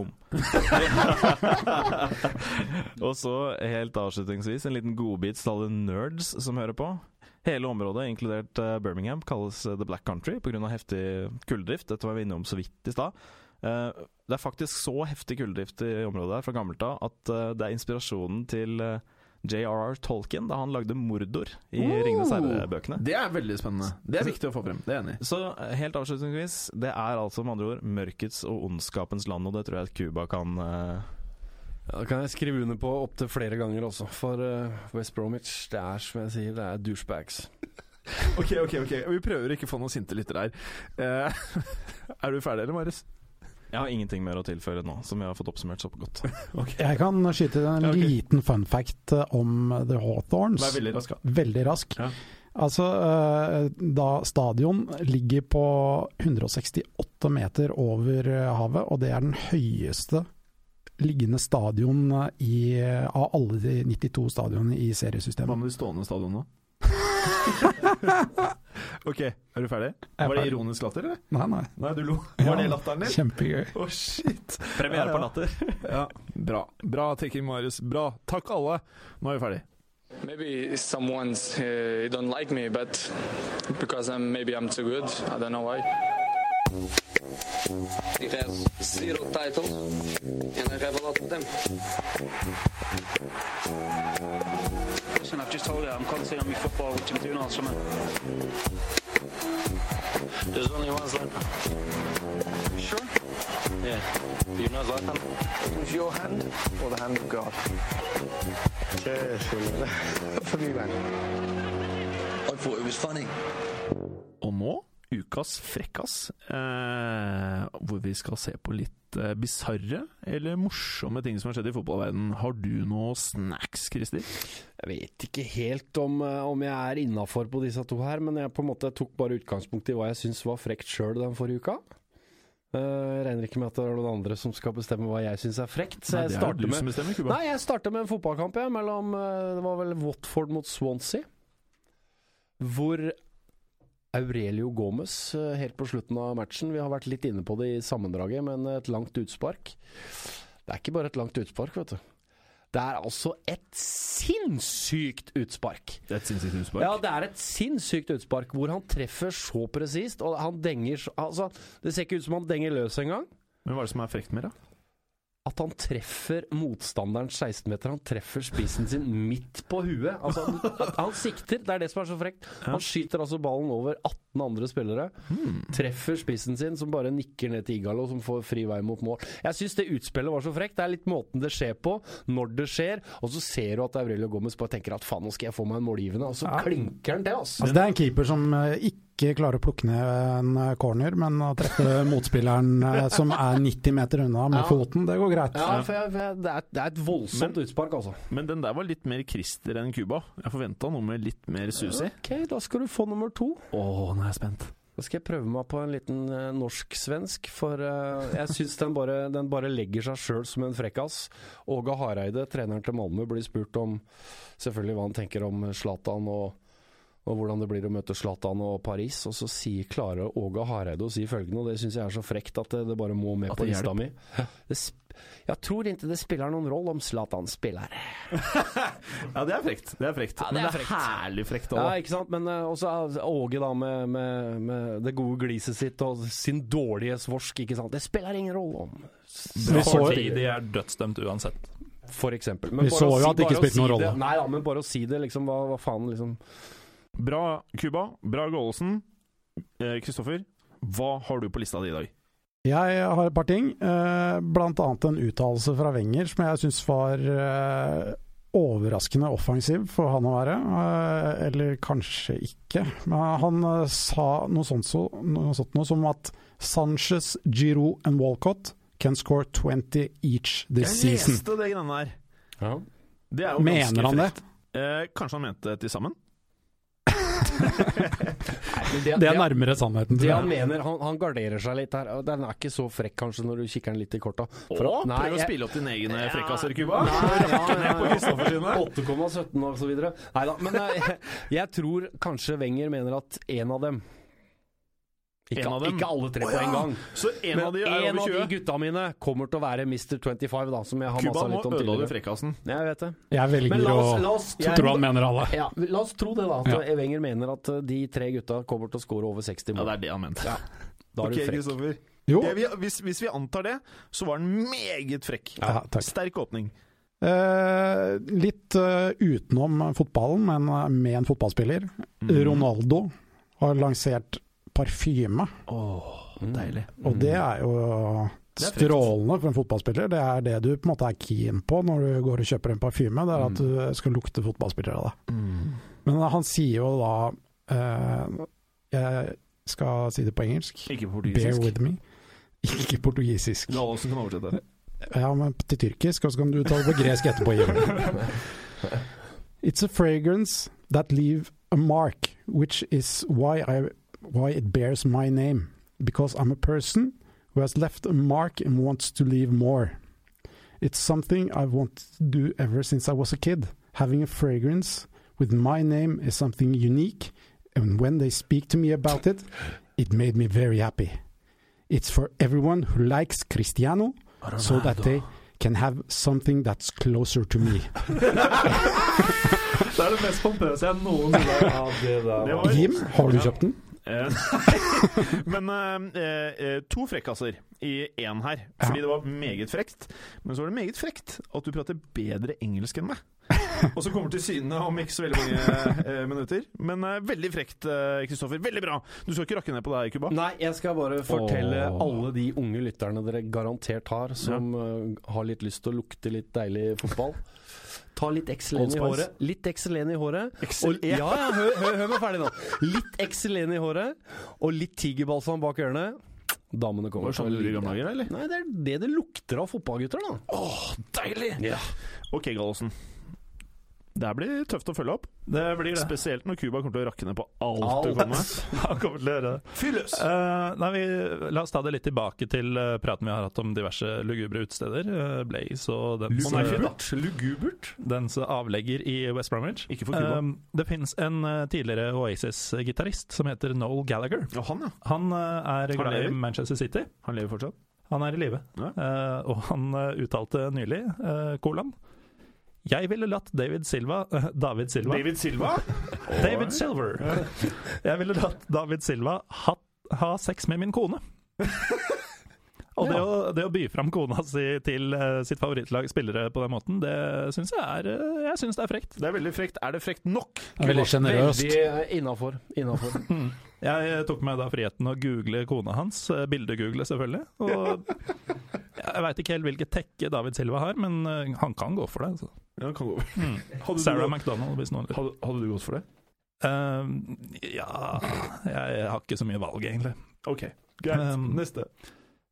Og så, helt avslutningsvis, en liten godbit til alle nerds som hører på. Hele området, inkludert uh, Birmingham, kalles uh, The Black Country pga. heftig kulldrift. Dette var vi innom så vidt i stad. Uh, det er faktisk så heftig kulldrift i området her fra gammelt av at det er inspirasjonen til eh, J.R.R. Tolkien da han lagde Mordor i Oh! Ringenes herre-bøkene. Det er veldig spennende. Det er viktig å få frem. Det er jeg enig i. Så eh, helt avslutningsvis, det er altså med andre ord mørkets og ondskapens land, og det tror jeg at Cuba kan uh... Ja, Det kan jeg skrive under på opptil flere ganger også. For uh, West Bromwich, det er som jeg sier, det er douchebags. Ok, ok, ok. Vi prøver ikke å få noen sinte lyttere her. Uh, er du ferdig, eller, Marius? Jeg har ingenting mer å tilføre nå, som vi har fått oppsummert så godt. Jeg kan skyte inn en Ja, ok. liten fun fact eh, om The Hawthorns. Vær veldig rask. Veldig rask. Ja. Altså, eh, da stadion ligger på 168 meter over eh, havet, og det er den høyeste liggende stadion i, av alle de 92 stadionene i seriesystemet. Hva med de stående stadionene? ok, er du ferdig? er Var det ferdig. ironisk latter, eller? Nei, nei. Nei, du lo. Ja. Var det latteren din? Kjempegøy. Å, shit. Premiere Ja, på. Latter. Ja, bra. Bra taking, Marius. Bra. Takk alle. Nå er vi ferdig. Maybe someone's uh, don't like me, but because I'm maybe I'm too good. I don't know why. He has zero titles, and I have a lot of them. Listen, I've just told you I'm concentrating on my football, which I'm doing all summer. There's only one Zlatan. Sure? Yeah. Do you know Zlatan? was your hand or the hand of God? Cheers. For me, man. I thought it was funny. Or nå ukas frekkas, eh, hvor vi skal se på litt eh, bisarre eller morsomme ting som har skjedd i fotballverdenen. Har du noe snacks, Christer? Jeg vet ikke helt om, eh, om jeg er innafor på disse to her, men jeg på en måte tok bare utgangspunkt i hva jeg syns var frekt sjøl den forrige uka. Eh, Jeg regner ikke med at det er noen andre som skal bestemme hva jeg syns er frekt. Så Nei, jeg er starter med bestemmer, Kuba. Nei, jeg starter med en fotballkamp jeg, mellom eh, Det var vel Watford mot Swansea. Hvor Aurelio Gomez eh, helt på slutten av matchen Vi har vært litt inne på det i sammendraget, men et langt utspark. Det er ikke bare et langt utspark, vet du. Det er altså et sinnssykt utspark. Det er et sinnssykt utspark. Ja, det er et sinnssykt utspark hvor han treffer så presist, og han denger så Altså, det ser ikke ut som han denger løs engang. Men hva er det som er frekt med det? At han treffer motstanderens 16-meter. Han treffer spissen sin midt på huet. Altså, han, han sikter, det er det som er så frekt. Han skyter altså ballen over 18 andre spillere. Treffer spissen sin, som bare nikker ned til Igalo, som får fri vei mot mål. Jeg syns det utspillet var så frekt. Det er litt måten det skjer på, når det skjer. Og så ser du at Aurelio Gomez bare tenker at faen, nå skal jeg få meg en målgivende, og så Ja. klinker han til, altså. Altså, det er en keeper som eh, ikke klarer å plukke ned en corner, men å treffe motspilleren eh, som er 90 meter unna med Ja. foten, det går greit. Ja, for jeg, for jeg, det, er, det er et voldsomt utspark, altså. Men den der var litt mer Christer enn Cuba. Jeg forventa noe med litt mer susi. Ok, da skal du få nummer to. Å, nå er jeg spent. Da skal jeg prøve meg på en liten uh, norsk-svensk, for uh, jeg syns den, bare- den bare legger seg sjøl som en frekkas. Åge Hareide, treneren til Malmö, blir spurt om selvfølgelig hva han tenker om Zlatan og, og hvordan det blir å møte Zlatan og Paris, og så sier, Klare Åge Hareide å si følgende, og det syns jeg er så frekt at det, det bare må med på det lista mi. Jeg tror ikke det spiller noen rolle om Zlatan spiller. Ja, det er frekt. Det er frekt. Ja, det Men er det er frekt. herlig frekt Ja, ikke sant? Men uh, også Åge da med, med, med det gode gliset sitt og sin dårlige svorsk, ikke sant. Det spiller ingen rolle om de er dødsdømt uansett. For eksempel. Vi så jo at det ikke spilte noen si rolle. det- Nei da, men bare å si det, liksom. Hva, hva faen, liksom. Bra, Cuba. Bra, Gålesen. Eh, Kristoffer, hva har du på lista di i dag? Jeg har et par ting, eh, blant annet en uttalelse fra Wenger som jeg syns var eh, overraskende offensiv for han å være. Eh, eller kanskje ikke. Men han eh, sa noe sånt, så, noe sånt noe som at Sanchez, Giroud and Walcott can score 20 each this season. Jeg season. leste det greiene der. Ja. Det er jo Mener han det? Eh, kanskje han mente det til sammen? Det, Det er nærmere sannheten. det han mener, han, han garderer seg litt her. Den er ikke så frekk, kanskje, når du kikker den litt i korta. For nei, prøv å spille opp dine egne Ja. frekkaser, Cuba. Nei, ja, ja, på 8,17 og så videre. Nei da, men eh, jeg, jeg tror kanskje Wenger mener at en av dem ikke, En av dem? ikke alle tre Å, på en gang. Så en Men av de er en over av de gutta mine kommer til å være Mr. 25, da, som jeg har Cuba, masa litt om ødela du tidligere. frekkasen. Jeg vet det. Jeg Men velger la oss, å la oss tro han mener alle. ja, la oss tro det, da. At Ja. Evenger mener at uh, de tre gutta kommer til å score over 60 Ja, det er det han mente. Ja. Da er okay, du frekk. Kristoffer. Jo, Det vi, hvis, hvis vi antar det, så var den meget frekk. Ja, takk. Sterk åpning. Eh, litt uh, utenom fotballen, men eh, med en fotballspiller. Mm. Ronaldo har lansert parfyme, Åh, deilig. og det er jo strålende for en fotballspiller. Det er det du på en måte er keen på når du går og kjøper en parfyme, det er at du skal lukte fotballspiller av det. Mm. Men han sier jo da eh, Jeg skal si det på engelsk. Ikke Bear portugisisk. with me. Ikke portugisisk. La oss kan oversette det. Ja, men til tyrkisk, og så kan du ta det på gresk etterpå. It's a fragrance that leave a mark, which is why I why it bears my name. Because I'm a person who has left a mark and wants to leave more. It's something I've wanted to do ever since I was a kid. Having a fragrance with my name is something unique, and when they speak to me about it, it made me very happy. It's for everyone who likes Cristiano, so that they can have something that's closer to me. Det er det mest pompøse jeg noensinne har det der Det var- Jim, har du kjøpt den? Eh. Men eh, eh, to frekkaser i én her. Fordi det var meget frekt. Men så var det meget frekt at du prater bedre engelsk enn meg. og så kommer til syne om ikke så veldig mange eh, minutter. Men eh, veldig frekt, eh, Kristoffer. Veldig bra! Du skal ikke rakke ned på deg, Kuba? Nei, jeg skal bare fortelle Åh. alle de unge lytterne dere garantert har, som eh, har litt lyst til å lukte litt deilig fotball. Ta litt Excelen i håret. Litt Excelen i håret. Excel- Og, ja, ja, hør, hør, hør meg ferdig nå. Litt Excelen i håret, og litt tigerbalsam bak ørene. Damene Var kommer det sånn i gamle dager, eller? Nei, det er det det lukter av fotballgutter, da. Åh, deilig! Ja. Ok, Gallosen. Det her blir tøft å følge opp. Det blir det. Spesielt når Cuba kommer til å rakke ned på alt, Alt. du kommer med. Han kommer til å gjøre det. Eh, nei, vi, la oss ta det litt tilbake til uh, praten vi har hatt om diverse lugubre utesteder. Uh, Blaze og den nei. Lugubert. dens avlegger i West Bromwich. Ikke for Cuba. Eh, det finnes en tidligere Oasis-gitarist som heter Noel Gallagher. Ja, han, ja. Han er Han glad i? Manchester City. Han lever fortsatt. Han er i live. Ja. Uh, og han uh, uttalte nylig, uh, Kolan Jeg ville latt David Silva eh, David Silva David Silva? David Silver. Jeg ville latt David Silva ha, ha sex med min kone. Og det, å, det å by fram kona si til eh, sitt favorittlag spillere på den måten, det syns jeg er eh, Jeg synes det er frekt. Det er veldig frekt. Er det frekt nok? Det er veldig sjenerøst. Veldig innafor. Innafor. Jeg eh, tok meg da friheten å google kona hans. Bildegoogle, selvfølgelig. Og jeg veit ikke helt hvilket tekke David Silva har, men han kan gå for det. Altså. Ja, kan gå. Mm. det. Sarah du, McDonald, hvis noen lurer. hadde, hadde du gått for det? Uh, ja jeg, jeg har ikke så mye valg, egentlig. Ok, greit. Um, Neste.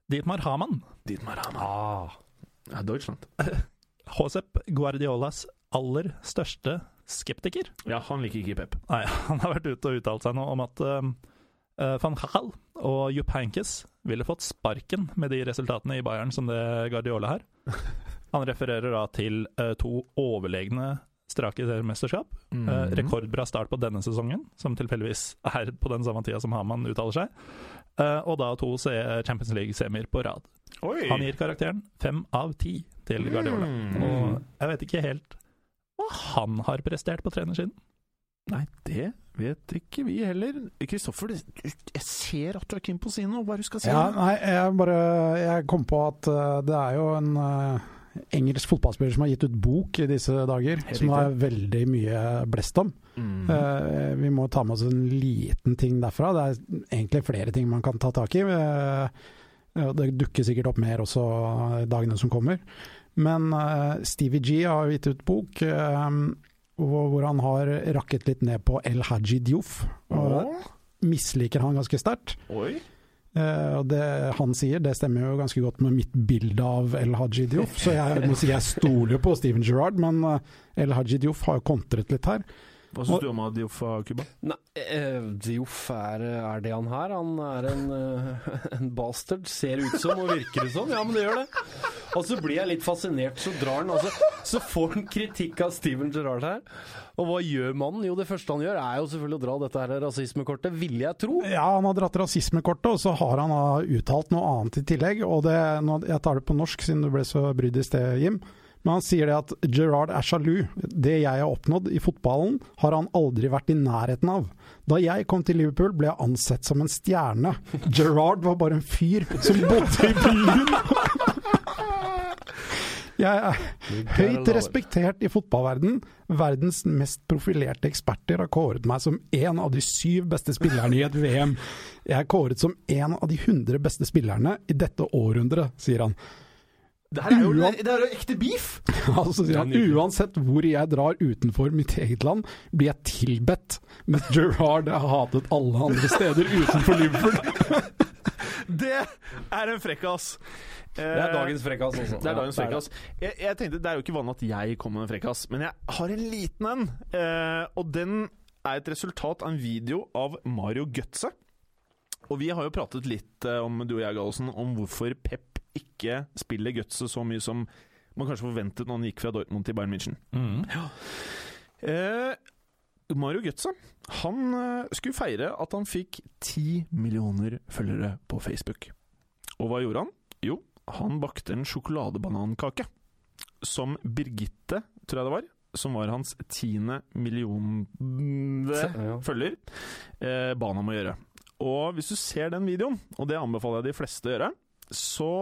Dietmar Hamann. Dietmar Hamann. Ah. Ja, Deutschland. Josep Guardiolas aller største skeptiker. Ja, han liker ikke Pep. Nei, han har vært ute og uttalt seg nå om at eh, van Gaal og Jupp Hankes ville fått sparken med de resultatene i Bayern som det Guardiola har. Han refererer da til uh, to overlegne strake mesterskap. Mm -hmm. uh, rekordbra start på denne sesongen, som tilfeldigvis er på den samme tida som Hamann uttaler seg. Eh, og da to se Champions League-semier på rad. Oi! Han gir karakteren fem av ti til Guardiola. Mm. Og jeg vet ikke helt hva han har prestert på trenersiden. Nei, det vet ikke vi heller. Kristoffer, jeg ser at du er keen på å si noe. Hva er det du skal si? Ja, nei, jeg bare Jeg kom på at eh, det er jo en eh, engelsk fotballspiller som har gitt ut bok i disse dager, Helt som er veldig mye blest om. Mm. Uh, vi må ta med oss en liten ting derfra. Det er egentlig flere ting man kan ta tak i. Uh, det dukker sikkert opp mer også i dagene som kommer. Men uh, Stevie G har gitt ut bok hvor han har rakket litt ned på El Haji Diouf. Og misliker han ganske sterkt. Eh, og det han sier, det stemmer jo ganske godt med mitt bilde av El Haji Diouf. Så jeg må si jeg stoler jo på Steven Gerrard, men eh, El Haji Diouf har jo kontret litt her. Hva syns du om Adiof av Cuba? Eh, Dioff er, er det han her? Han er en, eh, en bastard. Ser ut som og virker det som. Ja, men det gjør det. Og så blir jeg litt fascinert, så drar han altså Så får han kritikk av Steven Gerrard her. Og hva gjør mannen? Jo, det første han gjør, er jo selvfølgelig å dra dette her rasismekortet, ville jeg tro. Ja, han har dratt rasismekortet, og så har han uttalt noe annet i tillegg. Og det, jeg tar det på norsk, siden du ble så brydd i sted, Jim. Men han sier det at Gerard er sjalu. Det jeg har oppnådd i fotballen, har han aldri vært i nærheten av. Da jeg kom til Liverpool, ble jeg ansett som en stjerne. Gerard var bare en fyr som bodde i byen. Jeg er høyt respektert i fotballverden. Verdens mest profilerte eksperter har kåret meg som en av de syv beste spillerne i et VM. Jeg er kåret som en av de hundre beste spillerne i dette århundret, sier han. Det her er jo, Uan- det er jo ekte beef! Altså ja, uansett hvor jeg drar utenfor mitt eget land, blir jeg tilbedt. Men Gerrard er hatet alle andre steder utenfor Liverpool. Det er en frekkas! Det er dagens frekkas, altså. Det er Ja, dagens frekkas. Jeg, jeg tenkte, Det er jo ikke vanlig at jeg kommer med en frekkas, men jeg har en liten en. Eh, og den er et resultat av en video av Mario Götze. Og vi har jo pratet litt eh, om du og jeg, Gallosen, om hvorfor Pep ikke spiller Götze så mye som man kanskje forventet når han gikk fra Dortmund til Bayern München. Eh, Mario Götze han eh, skulle feire at han fikk ti millioner følgere på Facebook. Og hva gjorde han? Jo, han bakte en sjokoladebanankake. Som Birgitte, tror jeg det var, som var hans tiende millionde følger, eh, ba han om å gjøre. Og hvis du ser den videoen, og det anbefaler jeg de fleste å gjøre, så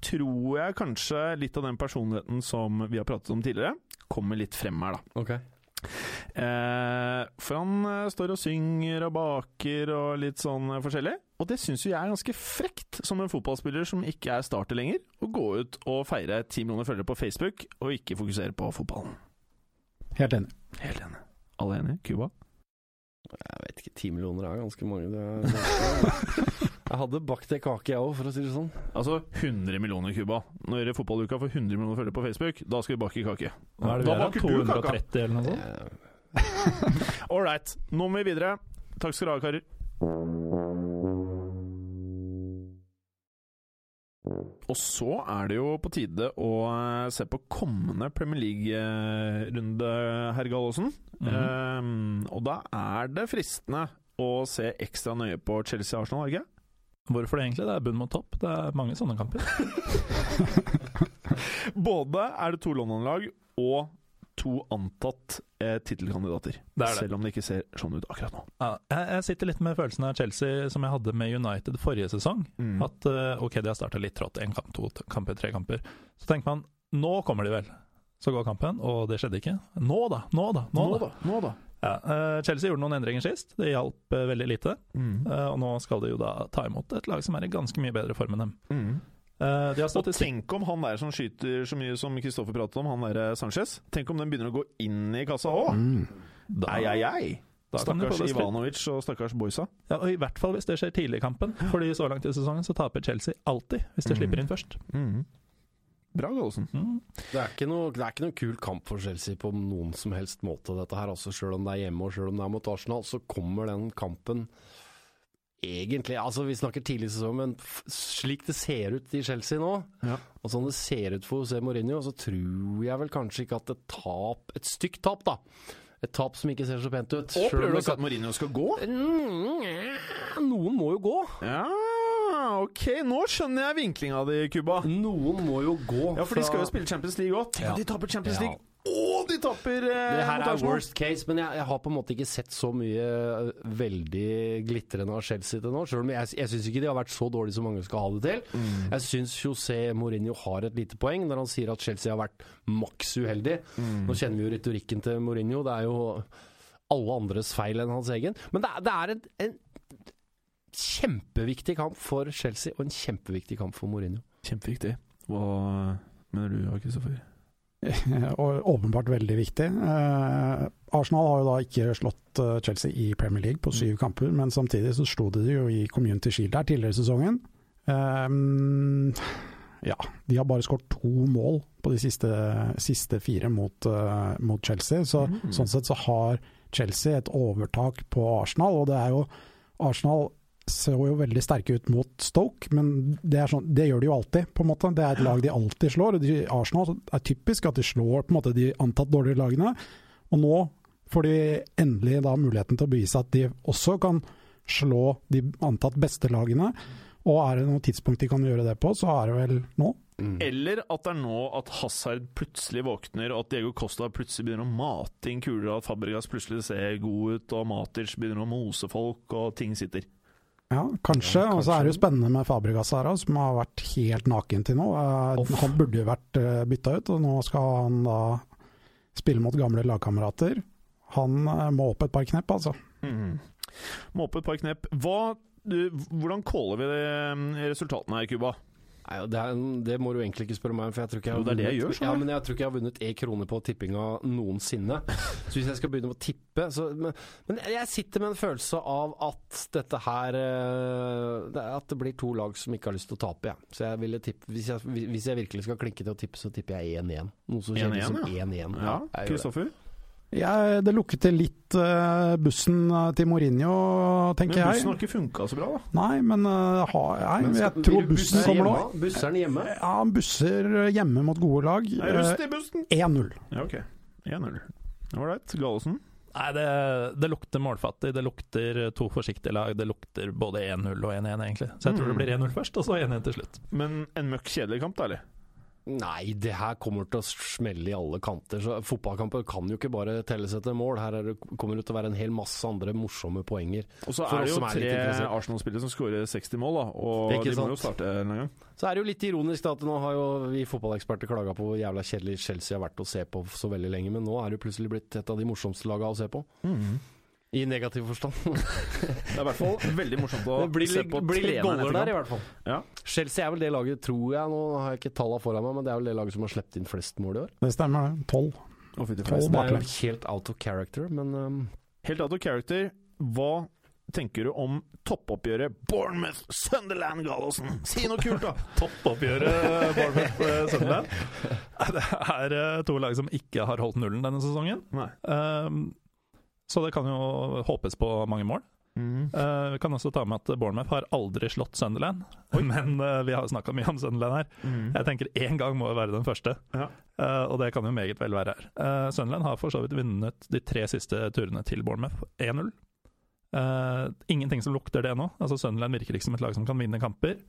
tror jeg kanskje litt av den personligheten som vi har pratet om tidligere, kommer litt frem her, da. Okay. Eh, for han eh, står og synger og baker og litt sånn eh, forskjellig. Og det syns jo jeg er ganske frekt, som en fotballspiller som ikke er starter lenger, å gå ut og feire ti millioner følgere på Facebook og ikke fokusere på fotballen. Helt enig. Helt enig. Alle enige? Cuba? Jeg vet ikke, ti millioner er ganske mange. Det er, jeg hadde bakt ei kake, jeg òg, for å si det sånn. Altså 100 millioner Cuba. Når fotballuka får 100 millioner følgere på Facebook, da skal vi bake kake. Hva er det vi da er? baker du kaka. 230 eller noe sånt? All right, nå må vi videre. Takk skal dere ha, karer. Og så er det jo på tide å eh, se på kommende Premier League-runde, herr Gallosen. Mm -hmm. um, og da er det fristende å se ekstra nøye på Chelsea-Arsenal, ikke? Hvorfor det egentlig? Det er bunn mot topp. Det er mange sånne kamper. Både er det to London-lag og to antatt eh, tittelkandidater. Er. Selv om det ikke ser sånn ut akkurat nå. Ja, jeg, jeg sitter litt med følelsen av Chelsea som jeg hadde med United forrige sesong. Mm. At eh, ok, de har starta litt trått. Én kamp, to kamper, tre kamper. Så tenker man nå kommer de vel. Så går kampen, og det skjedde ikke. Nå da, nå da, nå, da. Nå da. Ja, eh, Chelsea gjorde noen endringer sist. Det hjalp eh, veldig lite. Mm. Eh, og nå skal de jo da ta imot et lag som er i ganske mye bedre form enn dem. Mm. Eh, de har Og tenk om han der som skyter så mye som Kristoffer pratet om, han der Sanchez Tenk om den begynner å gå inn i kassa òg! Mm. da, Ei, ei, ei! da Stakkars det. Ivanovic og stakkars Boysa. Ja, og I hvert fall hvis det skjer tidlig i kampen. Fordi så langt i sesongen så taper Chelsea alltid hvis de Mm. slipper inn først. Bra, Gallosen. Mm. Det er, ikke noe, det er ikke noen kul kamp for Chelsea på noen som helst måte, dette her. Altså, selv om det er hjemme og selv om det er mot Arsenal, så kommer den kampen egentlig Altså, vi snakker tidlig i sesong, men slik det ser ut i Chelsea nå, Ja. og sånn det ser ut for José Mourinho, så tror jeg vel kanskje ikke at et tap Et stygt tap, da. Et tap som ikke ser så pent ut. Og prøver du ikke at Mourinho skal gå? Noen må jo gå. Ja, ok, nå skjønner jeg vinklinga di, Cuba. Noen må jo gå. Ja, for de skal jo spille Champions League òg. Tenk om de taper Champions. League! Og de tapper eh, Det her er worst case, men jeg, jeg har på en måte ikke sett så mye eh, veldig glitrende av Chelsea til nå. Selv om jeg, jeg syns ikke de har vært så dårlige som mange skal ha det til. Mm. Jeg syns José Mourinho har et lite poeng når han sier at Chelsea har vært maks uheldig. Mm. Nå kjenner vi jo retorikken til Mourinho. Det er jo alle andres feil enn hans egen. Men det det er en, en kjempeviktig kamp for Chelsea, og en kjempeviktig kamp for Mourinho. Kjempeviktig. Hva mener du, Kristoffer? åpenbart veldig viktig. Eh, Arsenal har jo da ikke slått eh, Chelsea i Premier League på syv kamper, men samtidig så slo de jo i Community Shield der tidligere i sesongen. Eh, ja, de har bare skåret to mål på de siste, siste fire mot, uh, mot Chelsea, så Mm. sånn sett så har Chelsea et overtak på Arsenal, og det er jo Arsenal så jo veldig sterke ut mot Stoke, men det, er sånn, det gjør de jo alltid, på en måte. Det er et lag de alltid slår. og de, Arsenal er typisk at de slår på en måte de antatt dårligere lagene. Og nå får de endelig da muligheten til å bevise at de også kan slå de antatt beste lagene. Og er det noe tidspunkt de kan gjøre det på, så er det vel nå. Eller at det er nå at Hazard plutselig våkner, og at Diego Costa plutselig begynner å mate inn kuler, og at Fabregas plutselig ser god ut, og Matic begynner å mose folk, og ting sitter. Ja, kanskje. Ja, Og så er det jo spennende med Fabregas her, som har vært helt naken til nå. Eh, Off. Han burde jo vært uh, bytta ut, og nå skal han da spille mot gamle lagkamerater. Han eh, må opp et par knepp, altså. Mm. Må opp et par knepp. Hva, du, hvordan caller vi resultatene her, Cuba? Nei, det, er, det må du egentlig ikke spørre meg om, for jeg tror ikke jeg har Jo, det jeg vunnet- gjør, ja, jeg, tror ikke jeg har vunnet én krone på tippinga noensinne. Så hvis jeg skal begynne å tippe så, men, men jeg sitter med en følelse av at dette her eh, At det blir to lag som ikke har lyst til å tape, jeg. Så jeg ville tippe hvis jeg, hvis jeg virkelig skal klinke til å tippe, så tipper jeg 1-1. Noe som 1-1, som ja. 1-1. Ja, jeg gjør det. lukket Jeg, litt eh, bussen eh, til Mourinho, Men bussen jeg. har ikke funka så bra, da. Nei, men eh, ha, nei, Men skal- jeg tror bussen busser kommer nå. Busser hjemme? Ja, han busser hjemme mot gode lag. Rust i bussen! Eh, 1-0. Ja, ok. 1-0. Ålreit. Gallosen? Nei, det, det lukter målfattig. Det lukter to forsiktige lag. Det lukter både 1-0 og 1-1, egentlig. Så jeg tror det Mm. blir 1-0 først, og så 1-1 til slutt. Men en møkk kjedelig kamp, da, eller? Nei, det her kommer til å smelle i alle kanter. Så Fotballkamper kan jo ikke bare telles etter mål. Her er det, kommer det til å være en hel masse andre morsomme poenger. Og så er det jo tre. Arsenal-spillere som skårer 60 mål, da. Og de de må jo starte en gang. Så er det jo litt ironisk da, at nå har jo vi fotballeksperter klaga på hvor jævla kjedelig Chelsea har vært å se på så veldig lenge, men nå er det jo plutselig blitt et av de morsomste laga å se på. I negativ forstand. Det er i hvert fall veldig morsomt å blir se på blir litt treneren goller etter der, i kamp. hvert fall. Ja. Chelsea er vel det laget, tror jeg, nå har jeg ikke tallene foran meg, men det er vel det laget som har sluppet inn flest mål i år. Det stemmer, det. Tolv. Flest. Det er jo helt out of character, men um, Helt out of character. Hva tenker du om toppoppgjøret Bournemouth-Sunderland, Gallosen? Si noe kult, da! Toppoppgjøret Bournemouth-Sunderland. Det er eh, to lag som ikke har holdt nullen denne sesongen. Nei. Um, så det kan jo håpes på mange mål. Eh, vi kan også ta med at Bournemouth har aldri slått Sunderland. Men uh, vi har snakka mye om Sunderland her. Jeg tenker én gang må være den første. Ja. uh, og det kan jo meget vel være her. Sunderland har for så vidt vunnet de tre siste turene til Bournemouth 1-0. Eh, ingenting som lukter det nå. Altså Sunderland virker ikke som et lag som kan vinne kamper.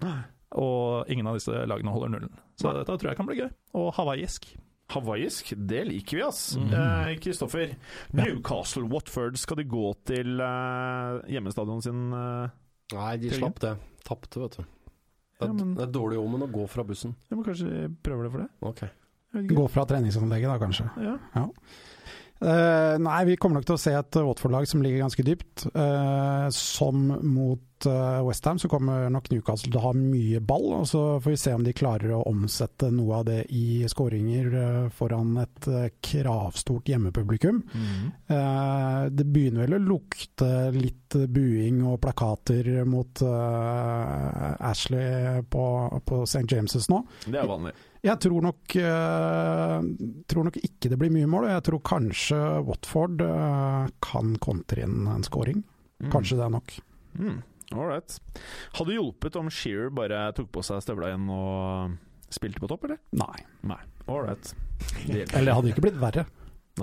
Og ingen av disse lagene holder nullen. Så dette tror jeg kan bli gøy. Og hawaiisk. Hawaiisk, det liker vi, ass. Mhm. Eh, Kristoffer, Newcastle Watford, skal de gå til eh, hjemmestadion sin? eh? Nei, de slapp det. Tapte, vet du. Det er, Ja, men- det er dårlig omen å gå fra bussen. Ja, men kanskje de prøver det for det? Ok. Gå fra treningsanlegget, da, kanskje. Ja. Eh, nei, vi kommer nok til å se et Watford-lag som ligger ganske dypt. Uh, som mot uh, Westham, så kommer nok Newcastle til å ha mye ball. Og så får vi se om de klarer å omsette noe av det i skåringer uh, foran et eh, kravstort hjemmepublikum. Eh, det begynner vel å lukte litt buing og plakater mot eh, Ashley på, på St. James' nå. Det er vanlig. Jeg tror nok, uh, tror nok ikke det blir mye mål, jeg tror kanskje Watford uh, kan kontre inn en scoring. Kanskje det er nok. Mm. Ålreit. Hadde hjulpet om Shearer bare tok på seg støvla igjen og spilte på topp, eller? Nei. Nei. Ålreit. Eller det hadde ikke blitt verre.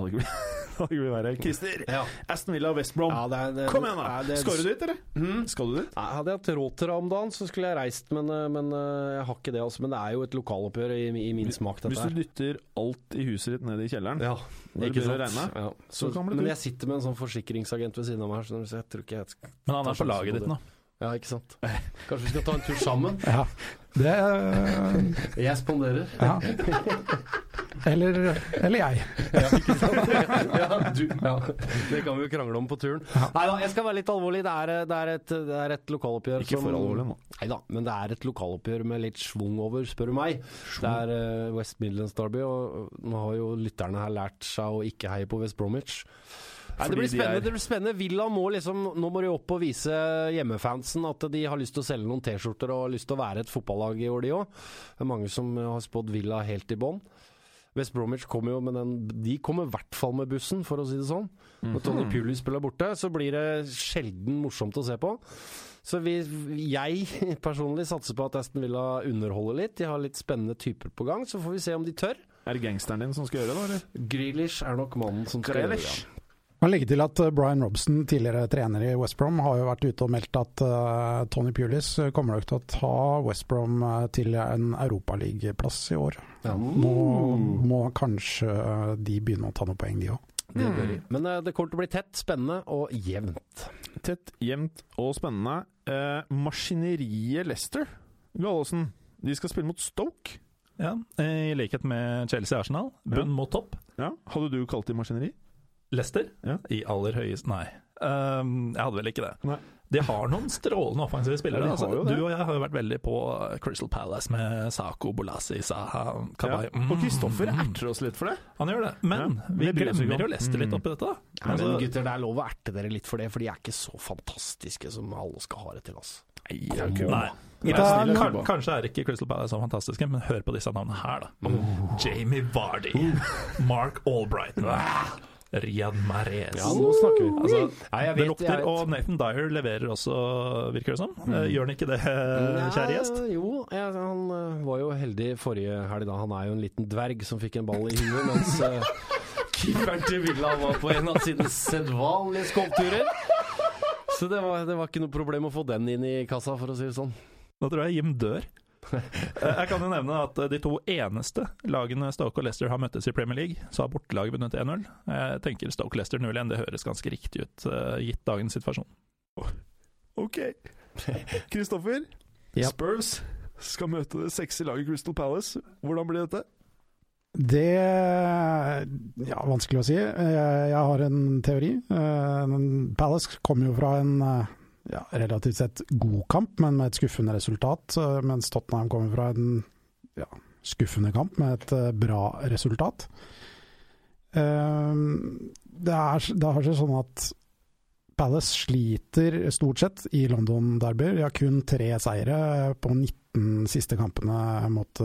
Det hadde ikke vi vært. Christer, Ja. Aston Villa West Brom. Ja, det er, det, Kom igjen, da! det- Skal du dit, eller? Mm. Skal du dit? Ja, hadde jeg hatt råd til det om dagen, så skulle jeg reist, men, eh, men eh, jeg har ikke det. Altså. Men det er jo et lokaloppgjør i, i min smak, Hvis dette her. du dytter alt i huset ditt ned i kjelleren Ja, når det ikke begynner å regne, Ja. så kan det bli men jeg sitter med en sånn forsikringsagent ved siden av meg, her, så jeg tror ikke jeg skal Men han er på laget ditt nå. Ja, ikke sant. Kanskje vi skal ta en tur sammen? Ja. Det Jeg spanderer. Ja. Eller, eller jeg. Ja, ikke sant? ja, du, ja. Det kan vi jo krangle om på turen. Nei da, jeg skal være litt alvorlig. Det er, det er, et, det er et lokaloppgjør Ikke for alvorlig nå. Nei da, men det er et lokaloppgjør med litt schwung over, spør du meg. Det er eh, West Midlands Derby, og nå har jo lytterne her lært seg å ikke heie på West Bromwich. Nei, det blir de er- det blir spennende. Villa må liksom Nå må de opp og vise hjemmefansen at de har lyst til å selge noen T-skjorter og har lyst til å være et fotballag i år, de òg. Det er mange som har spådd Villa helt i bånn. West Bromwich kommer jo med den De kommer i hvert fall med bussen, for å si det sånn. Når Tony Puli spiller borte, så blir det sjelden morsomt å se på. Så vi, jeg personlig satser på at Aston Villa underholder litt. De har litt spennende typer på gang, så får vi se om de tør. Er det gangsteren din som skal gjøre det, eller? Grealish er nok mannen som skal gjøre det. Ja. Man legger til at eh, Brian Robson, tidligere trener i West Brom, har jo vært ute og meldt at uh, Tony Pulis kommer nok til å ta West Brom eh, til en europaligaplass i år. Ja. Nå må kanskje eh, de begynne å ta noen poeng, de òg. Det bør de. Men uh, det kommer til å bli tett, spennende og jevnt. Tett, jevnt og spennende. Uh, maskineriet Leicester, Gallosen, de skal spille mot Stoke. Ja, I likhet med Chelsea-Arsenal. Bunn mot topp. Ja. Hadde du kalt de maskineri? Leicester Ja. i aller høyeste Nei, um, jeg hadde vel ikke det. Nei. De har noen strålende offensive spillere. Ja, altså, du og jeg har jo vært veldig på Crystal Palace med Sako, Bolasi, Saha, Kabay. Ja. Og Kristoffer Mm. erter oss litt for det. Han gjør det, men Ja, vi oss glemmer jo Leicester litt Mm. oppi dette. da. Altså, men gutter, det er lov å erte dere litt for det, for de er ikke så fantastiske som alle skal ha det til. Altså. Nei, er. Snill, kan, kanskje er ikke Crystal Palace så fantastiske, men hør på disse navnene her, da. Jamie Vardy. Mark Albrighton. Riyad Mahrez. Ja, nå snakker vi. Altså, Nei, vet, det lukter, og Nathan Dyer leverer også, virker det som. Mm. Gjør han ikke det, kjære gjest? Ja, jo, ja, han eh, var jo heldig forrige helg da. Han er jo en liten dverg som fikk en ball i huet, mens eh, keeperen til Villa var på en av sine sedvanlige skolpturer. Så det var, det var ikke noe problem å få den inn i kassa, for å si det sånn. Nå tror jeg Jim dør. Eh, Jeg kan jo nevne at de to eneste lagene Stoke og Leicester har møttes i Premier League, så har bortelaget vunnet 1-0. Jeg tenker Stoke Leicester 0-1, det høres ganske riktig ut, eh, gitt dagens situasjon. Ok. Kristoffer, Ja. Spurs skal møte det sexy laget Crystal Palace. Hvordan blir dette? Det Ja, vanskelig å si. Jeg, jeg har en teori. Eh, Palace kommer jo fra en eh, ja, relativt sett god kamp, men med et skuffende resultat. eh, Mens Tottenham kommer fra en ja, skuffende kamp med et eh, bra resultat. Eh, Det, er, det har seg sånn at Palace sliter stort sett i London-derbyer. De har kun tre seire på 19 siste kampene mot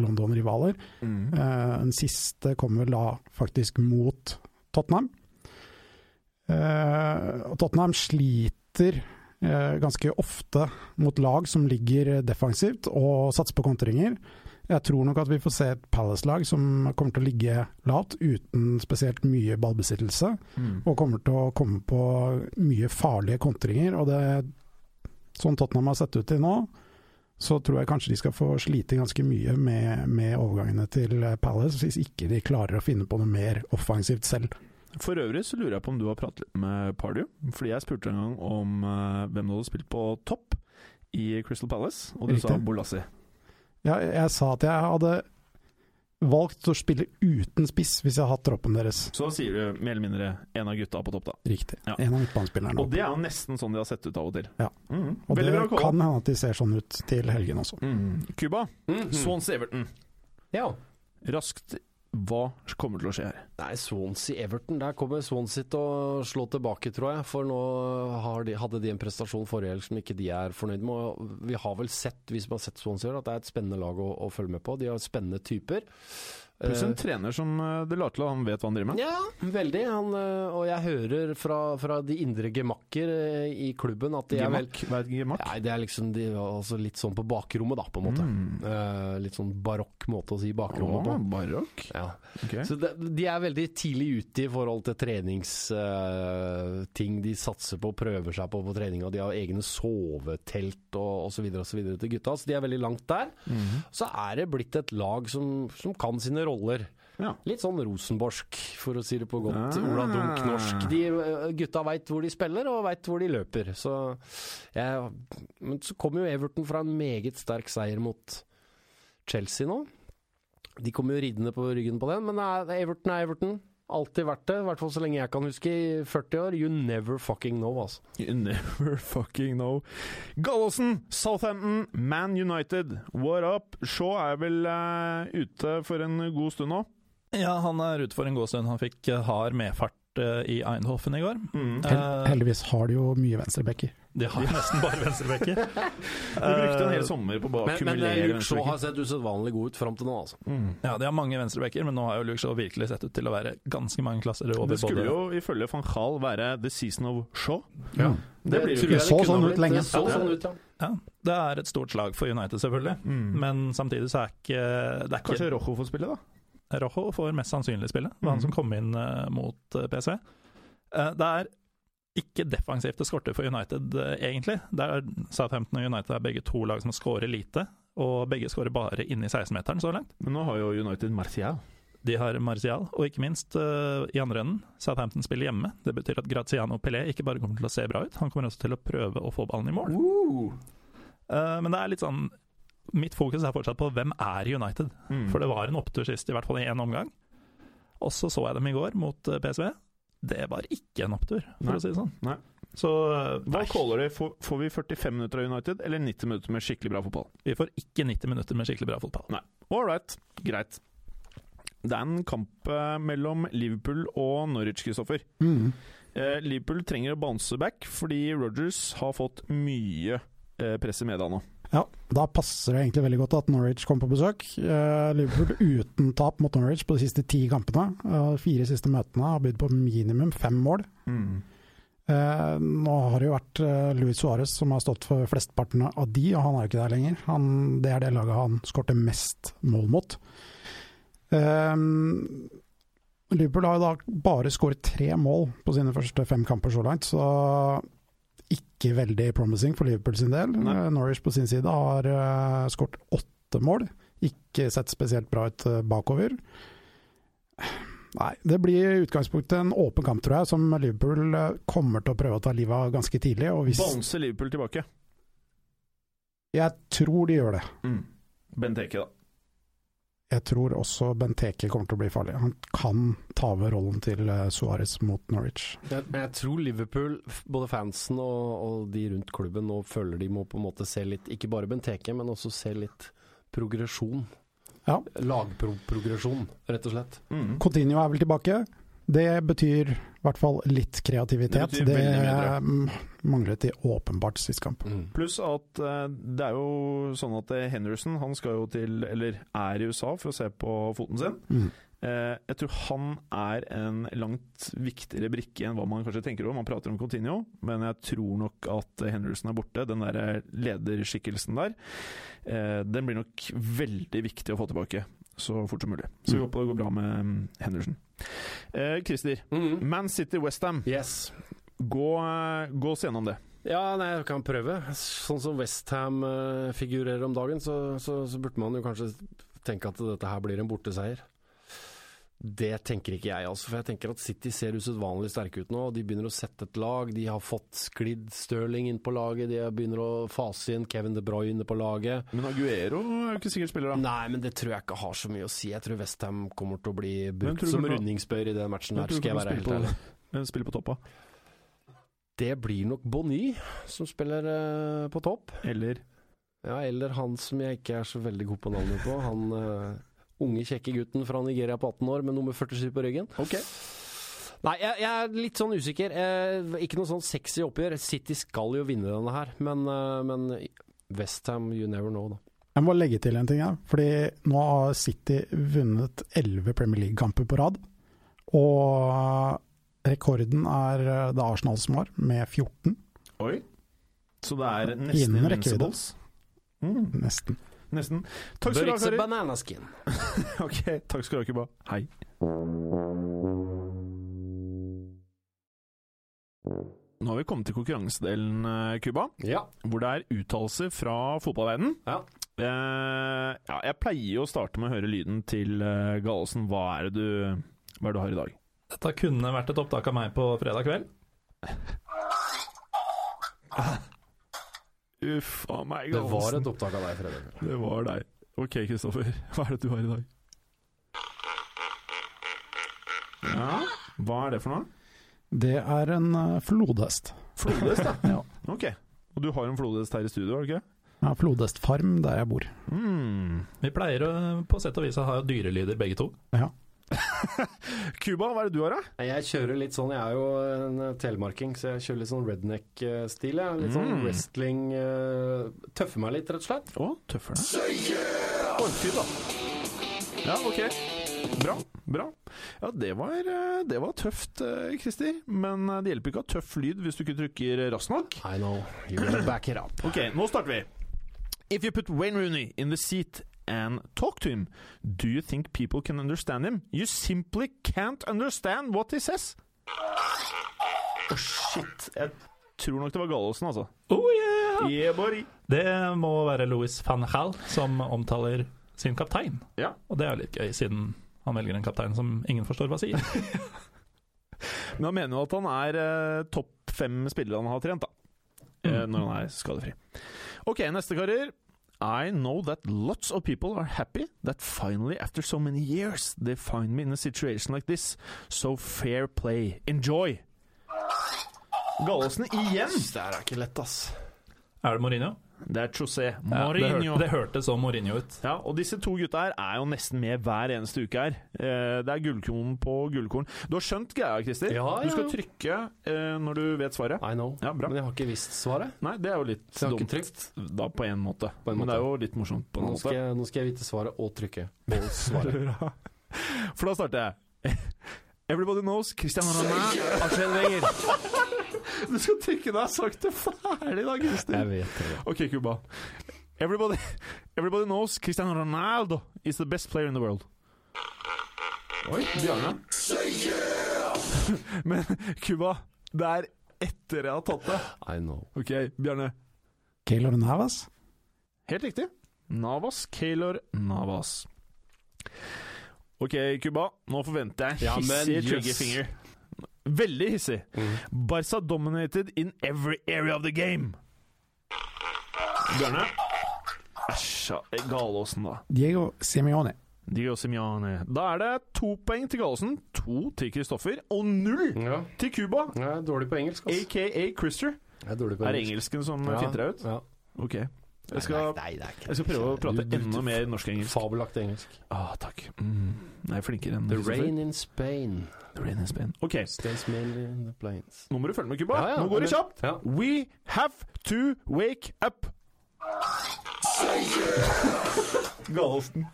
London-rivaler. Mm. Den siste kommer da faktisk mot Tottenham. Tottenham sliter eh, ganske ofte mot lag som ligger defensivt og satser på kontringer. Jeg tror nok at vi får se et Palace-lag som kommer til å ligge lavt uten spesielt mye ballbesittelse, Mm. og kommer til å komme på mye farlige kontringer. Og det, sånn Tottenham har sett ut til nå, så tror jeg kanskje de skal få slite ganske mye med, med overgangene til Palace, hvis ikke de klarer å finne på noe mer offensivt selv. For øvrig så lurer jeg på om du har pratet litt med Pardew. Fordi jeg spurte en gang om uh, hvem du hadde spilt på topp i Crystal Palace, og du sa Bolassi. Ja, jeg sa at jeg hadde valgt å spille uten spiss hvis jeg hadde hatt troppen deres. Så sier du mer eller mindre en av gutta på topp, da. Riktig. Ja. En av midtbanespillerne. Og det er jo nesten sånn de har sett ut av og til. Ja. Mm. Og det Veldig det kan hende at de ser sånn ut til helgen også. Mm. Cuba, Mhm. Swans Everton. Ja. Raskt, hva kommer til å skje her? Nei, Swansea-Everton. Der kommer Swansea til å slå tilbake, tror jeg. For nå de, hadde de en prestasjon forrige helg som ikke de er fornøyd med. Vi har vel sett, vi som har sett Swansea, at det er et spennende lag å, å følge med på. De har spennende typer. Pluss en Eh, trener som eh, det lar til at han vet hva han driver med. Ja, veldig. Han, eh, og jeg hører fra, fra de indre gemakker i klubben at de er vel Hva er gemakk? Nei, det er liksom de, altså litt sånn på bakrommet, da, på en måte. Mm. Uh, litt sånn barokk måte å si bakrommet på. barokk. Ja. Okay. Så det, de er veldig tidlig ute i forhold til treningsting de satser på og prøver seg på på treninga. De har egne sovetelt og osv. til gutta, så de er veldig langt der. Mm. Så er det blitt et lag som, som kan sine roller. Ja. Litt sånn rosenborsk, for å si det på godt ja. Ola Dunk-norsk. De eh, gutta veit hvor de spiller, og veit hvor de løper. Så, ja, men så kommer jo Everton fra en meget sterk seier mot Chelsea nå. De kommer jo ridende på ryggen på den, men Everton er Everton. Alltid vært det, i hvert fall så lenge jeg kan huske, i 40 år. You never fucking know, altså. You never fucking know. Gallosen, Southampton, Man United. What up? Shaw er vel uh, ute for en god stund nå? Ja, han er ute for en god stund. Han fikk eh, hard medfart eh, i Eindhoven i går. Mm. Hel heldigvis har de jo mye venstrebacker. De har nesten bare venstrebacker. De brukte en hel sommer på å bare Men, men akkumulere eh, Luke Shaw har sett usedvanlig god ut fram til nå, altså. Mm. Ja, de har mange venstrebekker, men nå har jo Luke Shaw virkelig sett ut til å være ganske mange klasser over Det skulle både jo ifølge van Gaal være the season of Shaw. Ja. Det blir jo ikke jeg så sånn ut lenge. Det så sånn ut, ja. Ja, det er et stort slag for United, selvfølgelig. Mm. Men samtidig så er ikke det er ikke Kanskje Rojo får spille, da? Rojo får mest sannsynlig spille. Det var han Mhm. som kom inn uh, mot uh, PC. Uh, det er ikke defensivt det skorter for United, eh, egentlig. Det er Southampton og United er begge to lag som skårer lite, og begge skårer bare inne i 16-meteren så langt. Men nå har jo United Martial. De har Martial, og ikke minst uh, i andre enden, Southampton spiller hjemme. Det betyr at Graziano Pelé ikke bare kommer til å se bra ut, han kommer også til å prøve å få ballen i mål. Eh, men det er litt sånn Mitt fokus er fortsatt på hvem er United. Mm. For det var en opptur sist, i hvert fall i én omgang. Og så så jeg dem i går mot PSV. Det var ikke en opptur, for Nei. å si det sånn. Nei. Så eh, Hva nei, caller de? Får, får vi 45 minutter av United, eller 90 minutter med skikkelig bra fotball? vi får ikke 90 minutter med skikkelig bra fotball. All right, greit. Det er en kamp eh, mellom Liverpool og Norwich, Kristoffer. Mm. Eh, Liverpool trenger å bounce back fordi Rogers har fått mye eh, press i media nå. Ja, da passer det egentlig veldig godt at Norwich kom på besøk. Uh, Liverpool uten tap mot Norwich på de siste ti kampene. Uh, fire siste møtene har bydd på minimum fem mål. Eh, nå har det jo vært uh, Luis Suárez som har stått for flesteparten av de, og han er jo ikke der lenger. Han, det er det laget han skårte mest mål mot. Uh, Liverpool har jo da bare skåret tre mål på sine første fem kamper så langt, så ikke veldig promising for Liverpool sin del. Nei. Eh, Norwich på sin side har uh, skåret åtte mål. Ikke sett spesielt bra ut eh, bakover. Nei, det blir i utgangspunktet en åpen kamp, tror jeg, som Liverpool kommer til å prøve å ta livet av ganske tidlig. Og hvis Bouncer Liverpool tilbake. Jeg tror de gjør det. Mm. Benteke, da. Jeg tror også Benteke kommer til å bli farlig. Han kan ta over rollen til Suarez Suárez mot Norwich. Jeg, men jeg tror Liverpool, både fansen og, og de rundt klubben, nå føler de må på en måte se litt Ikke bare Benteke, men også se litt progresjon. Ja. Lagprogresjon, rett og slett. Mm. Coutinho er vel tilbake. Det betyr i hvert fall litt kreativitet. Det Det, mm, manglet de åpenbart sist kamp. Pluss at eh, det er jo sånn at eh, Henderson han skal jo til, eller er i USA for å se på foten sin. Mm. Eh, jeg tror han er en langt viktigere brikke enn hva man kanskje tenker om. Man prater om Continuo, men jeg tror nok at Henderson er borte. Den der lederskikkelsen der, eh, den blir nok veldig viktig å få tilbake så fort som mulig. Så vi Mm. håper det går bra med mm, Henderson. Eh, Christer, Mm. Man City Westham. Yes. Gå, eh, gå oss gjennom det. Ja, nei, jeg kan prøve. Sånn som Westham uh, figurerer om dagen, så, så, så burde man jo kanskje tenke at dette her blir en borteseier. Det tenker ikke jeg, altså. For jeg tenker at City ser usedvanlig sterke ut nå. De begynner å sette et lag. De har fått sklidd Stirling inn på laget. De begynner å fase inn Kevin De Bruyne på laget. Men Aguero er jo ikke sikkert spiller, da. Nei, men det tror jeg ikke har så mye å si. Jeg tror Westham kommer til å bli brukt du som kommer rundingsbøyer i den matchen her, skal jeg være helt ærlig. Hvem spiller på toppa? Det blir nok Bonny som spiller uh, på topp. Eller Ja, eller han som jeg ikke er så veldig god på navnet på. Han eh, unge, kjekke gutten fra Nigeria på 18 år med nummer 47 på ryggen. Okay. Nei, jeg, jeg er litt sånn usikker. Eh, ikke noe sånn sexy oppgjør. City skal jo vinne denne her, men, eh, men Westham, you never know, da. Jeg må legge til en ting her. Fordi nå har City vunnet 11 Premier League-kamper på rad. Og rekorden er eh, det Arsenal som har, med 14. Oi. Så det er nesten invincibles. Mm, Nesten. Nesten. Takk skal du ha, Kari. bananaskin. Ok, takk skal du ha, Kuba. Hei. Nå har vi kommet til konkurransedelen, eh, Kuba, Ja. hvor det er uttalelser fra fotballverdenen. Ja. Eh, ja, jeg pleier jo å starte med å høre lyden til uh, Gallosen. Hva er det du, hva er det du har i dag? Dette kunne vært et opptak av meg på fredag kveld. Uff a meg, Det var et opptak av deg, Fredrik. Det var deg. Ok, Kristoffer. Hva er det du har i dag? Ja, hva er det for noe? Det er en eh, flodhest. Flodhest, da. Ja. Ok. Og du har en flodhest her i studio, har du ikke? Ja, flodhestfarm der jeg bor. Mm. Vi pleier å, på sett og vis å ha dyrelyder begge to. Ja. Cuba, hva er det du har, da? Jeg kjører litt sånn, jeg er jo en eh, telemarking, så jeg kjører litt sånn redneck-stil. Litt sånn Mm. wrestling. eh, Tøffer meg litt, rett og slett. Å, tøffer deg. Ordentlig, da. Ja, ok. Bra. Bra. Ja, det var, eh, det var tøft, Christer. Men det hjelper ikke å ha tøff lyd hvis du ikke trykker raskt nok. I know, you back it up. Ok, nå starter vi. If you put Wayne Rooney in the seat and talk to him, do you think people can understand him? You simply can't understand what he says. Å, shit. Jeg tror nok det var Gallosen, altså. Oh yeah! Yeah, buddy. Det må være Louis van Gaal som omtaler sin kaptein. Ja. Og det er jo litt gøy, siden han velger en kaptein som ingen forstår hva sier. Men han mener jo at han er eh, topp fem spillere han har trent, da. Eh, Mm. når han er skadefri. Ok, neste karer. I know that lots of people are happy that finally, after so many years, they find me in a situation like this. So fair play. Enjoy! Gallosen igjen! Det er ikke lett, ass. Er det Mourinho? Det er José Ja, det, Mourinho. hør, det hørtes så Mourinho ut. Ja, og disse to gutta her er jo nesten med hver eneste uke her. Eh, det er gullkorn på gullkorn. Du har skjønt greia, Christer? Ja, Du skal trykke eh, når du vet svaret. I know. Ja, bra. Men jeg har ikke visst svaret. Nei, det er jo litt Så jeg har dumt. ikke. Da på en måte. På en Men det er jo litt morsomt på en Nå skal, måte. jeg, nå skal jeg vite svaret og trykke på svaret. For da starter jeg. Everybody knows Christian Arne, Arsen Wenger. Du skal trykke når jeg har sagt det ferdig, da, Christer. Jeg vet det. Ok, Cuba. Everybody, everybody knows Cristiano Ronaldo is the best player in the world. Oi, Bjarne. Men Cuba, det er etter jeg har tatt det. I know. Ok, Bjarne. Keylor Navas? Helt riktig. Navas. Keylor Navas. Ok, Cuba. Nå forventer jeg Ja, hissig jøss. triggerfinger. Veldig hissig. Mm. Barca dominated in every area of the game. Bjørne? Æsj, ja, Galåsen, da. Diego Simione. Diego Simione. Da er det to poeng til Galåsen, to til Kristoffer og null Ja. til Cuba, er dårlig på engelsk, altså. aka Christer. Er dårlig på Er engelsken som Ja, finter deg ut? Ja. Ok. Jeg skal, Nei, nei, nei, jeg skal prøve å prate Du- du- enda mer norsk-engelsk. Fabelaktig engelsk. Ah, takk. Mm. Jeg er flinkere enn The rain in Spain The rain in Spain. Ok, stays mainly in the plains. nå må du følge med, Cuba. Ja, ja, nå går det kjapt. Ja. We have to wake up. Gallosen.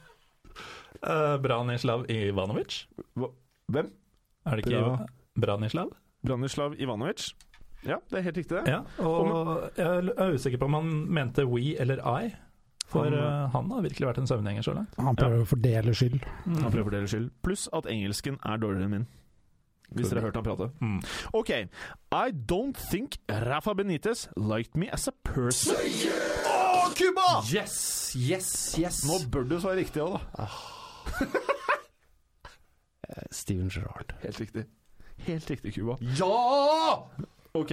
Uh, Branislav Ivanovic? Hvem? Er det ikke Bra. Branislav? Branislav Ivanovic. Ja, det er helt riktig. det. Ja, og jeg er usikker på om han mente we eller I. For Han- eh, han har virkelig vært en søvngjenger så langt. Han prøver å fordele skyld. Han prøver å fordele skyld. Pluss at engelsken er dårligere enn min. Hvis dere har hørt han prate. Mm. Ok. I don't think Rafa Benitez liked me as a person. Å, Cuba! Yes, yes, yes! Nå bør du svare riktig òg, da. Eh, Steven Gerrard. Helt riktig. Helt riktig, Cuba. Ja! Ok.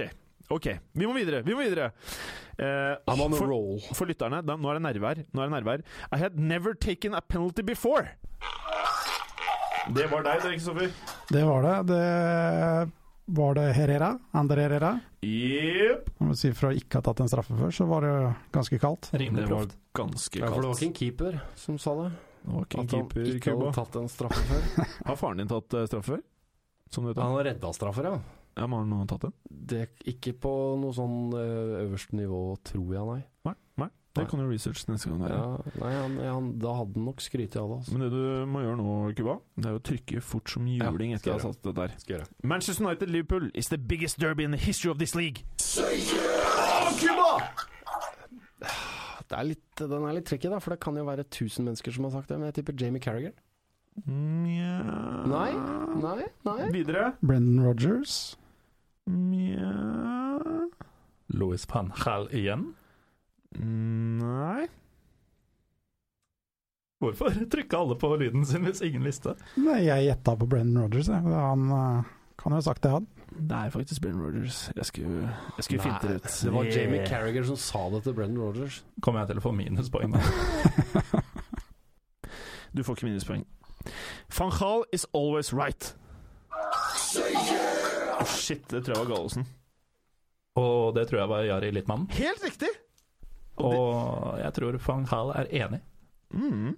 Ok, vi må videre. Vi må videre. Uh, I'm on a for, roll. for lytterne, da, nå er det nerve her. Nå er det nerve her. I had never taken a penalty before. Det var deg, det, Kristoffer. Det var det. Det var det Herrera. Ander Herrera. Yep. Om vi sier Fra ikke ha tatt en straffe før, så var det ganske kaldt. Rimelig Det var proft. ganske Ja, for det var ikke en keeper som sa det. Det var ikke en At han keeper, ikke hadde tatt en straffe før. Har faren din tatt eh, straffe før? Som du vet? Han har redda straffer, ja. Ja, men har noen tatt den? Det, ikke på noe sånn eh, øverste nivå, tror jeg, nei. Nei. nei. Det kan du research neste gang. Ja, Ja. nei han, han, da hadde han nok skrytt av det. Altså. Men det du må gjøre nå, Cuba, det er å trykke fort som juling Ja, etter å ha satt det der. Skal gjøre. Manchester United-Liverpool is the biggest derby in the history of this league. Cuba! Det er litt, den er litt tricky, da, for det kan jo være 1000 mennesker som har sagt det. Men jeg tipper Jamie Carragher. yeah. Nei, nei, nei. Videre. Brendan Rogers. Nja Louis van Gaal igjen? Nei Hvorfor trykka alle på lyden sin hvis ingen visste? Nei, jeg gjetta på Brendan Rogers. Han eh, kan jo ha sagt det, han. Det er faktisk Brennan Rogers. Jeg skulle, jeg skulle finte det ut. det var Jamie Carragher som sa det til Brendan Rogers. Kommer jeg til å få minuspoeng da? Du får ikke minuspoeng. Van Gaal is always right. Shit, det tror jeg var Gallosen. Og det tror jeg var Jari Littmann. Helt riktig! Og det- Og jeg tror Fang Hal er enig. Mm.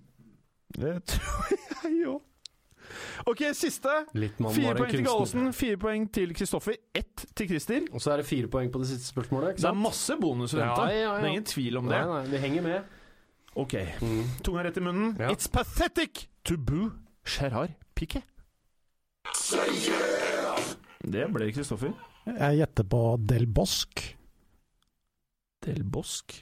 Det tror jeg òg. Ok, siste. Littmann Fire poeng til. Gallosen, fire poeng til Kristoffer, ett til Christer. Og så er det fire poeng på det siste spørsmålet. Det er masse bonus å Ja, hente. ja, ja. Det er ingen tvil om det. Nei, nei, vi henger med. Ok, Mm. tunga rett i munnen. Ja. It's pathetic to boo Gerard Piquet. Det ble Kristoffer. Jeg gjetter på Del Bosque. Del Bosk.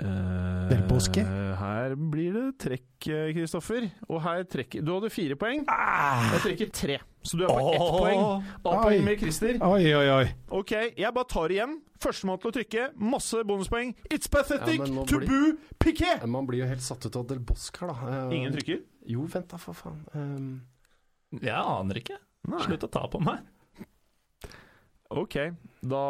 Eh, Del Bosque? Her blir det trekk, eh, Kristoffer. Og her trekker Du hadde fire poeng. Ah! Jeg trekker tre. Så du er på ett poeng. A-poeng med Christer. Oi, oi, oi. Ok, jeg bare tar igjen. Førstemann til å trykke. Masse bonuspoeng. It's pathetic Ja, to bli... boo piqué! Man blir jo helt satt ut av Del Bosque her, da. Uh, Ingen trykker? Jo, vent da, for faen. Um, Jeg aner ikke. Slutt å ta på meg. Ok, da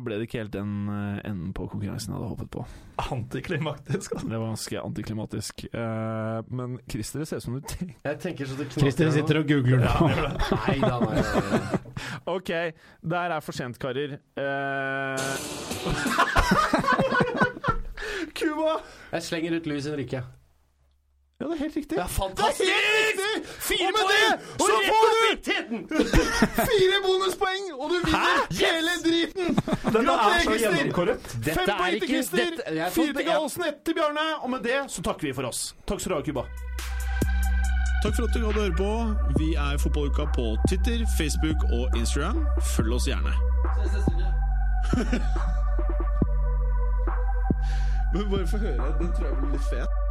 ble det ikke helt den eh, enden på konkurransen jeg hadde håpet på. Antiklimaktisk. altså. Det var ganske antiklimatisk. Eh, men Christer, det ser ut som du tenker jeg tenker så det Christer sitter og googler nå. Nei da, nei, nei, nei. Ok, der er for sent, karer. Uh... Cuba! Jeg slenger ut Luis Henrique. Ja, det er helt riktig. Det er fantastisk! Det er! Fire Og med poeng! det Så så får du fire bonuspoeng, og du vinner hele driten! Gratulerer, Christer! Fem Dette poeng til Christer, fire til Gallosen, ett til Bjarne. Og med det så takker vi for oss. Takk skal du ha, Cuba. Takk for at du hadde høre på. Vi er Fotballuka på Twitter, Facebook og Instagram. Følg oss gjerne. Men bare få høre. Den tror jeg blir litt fet.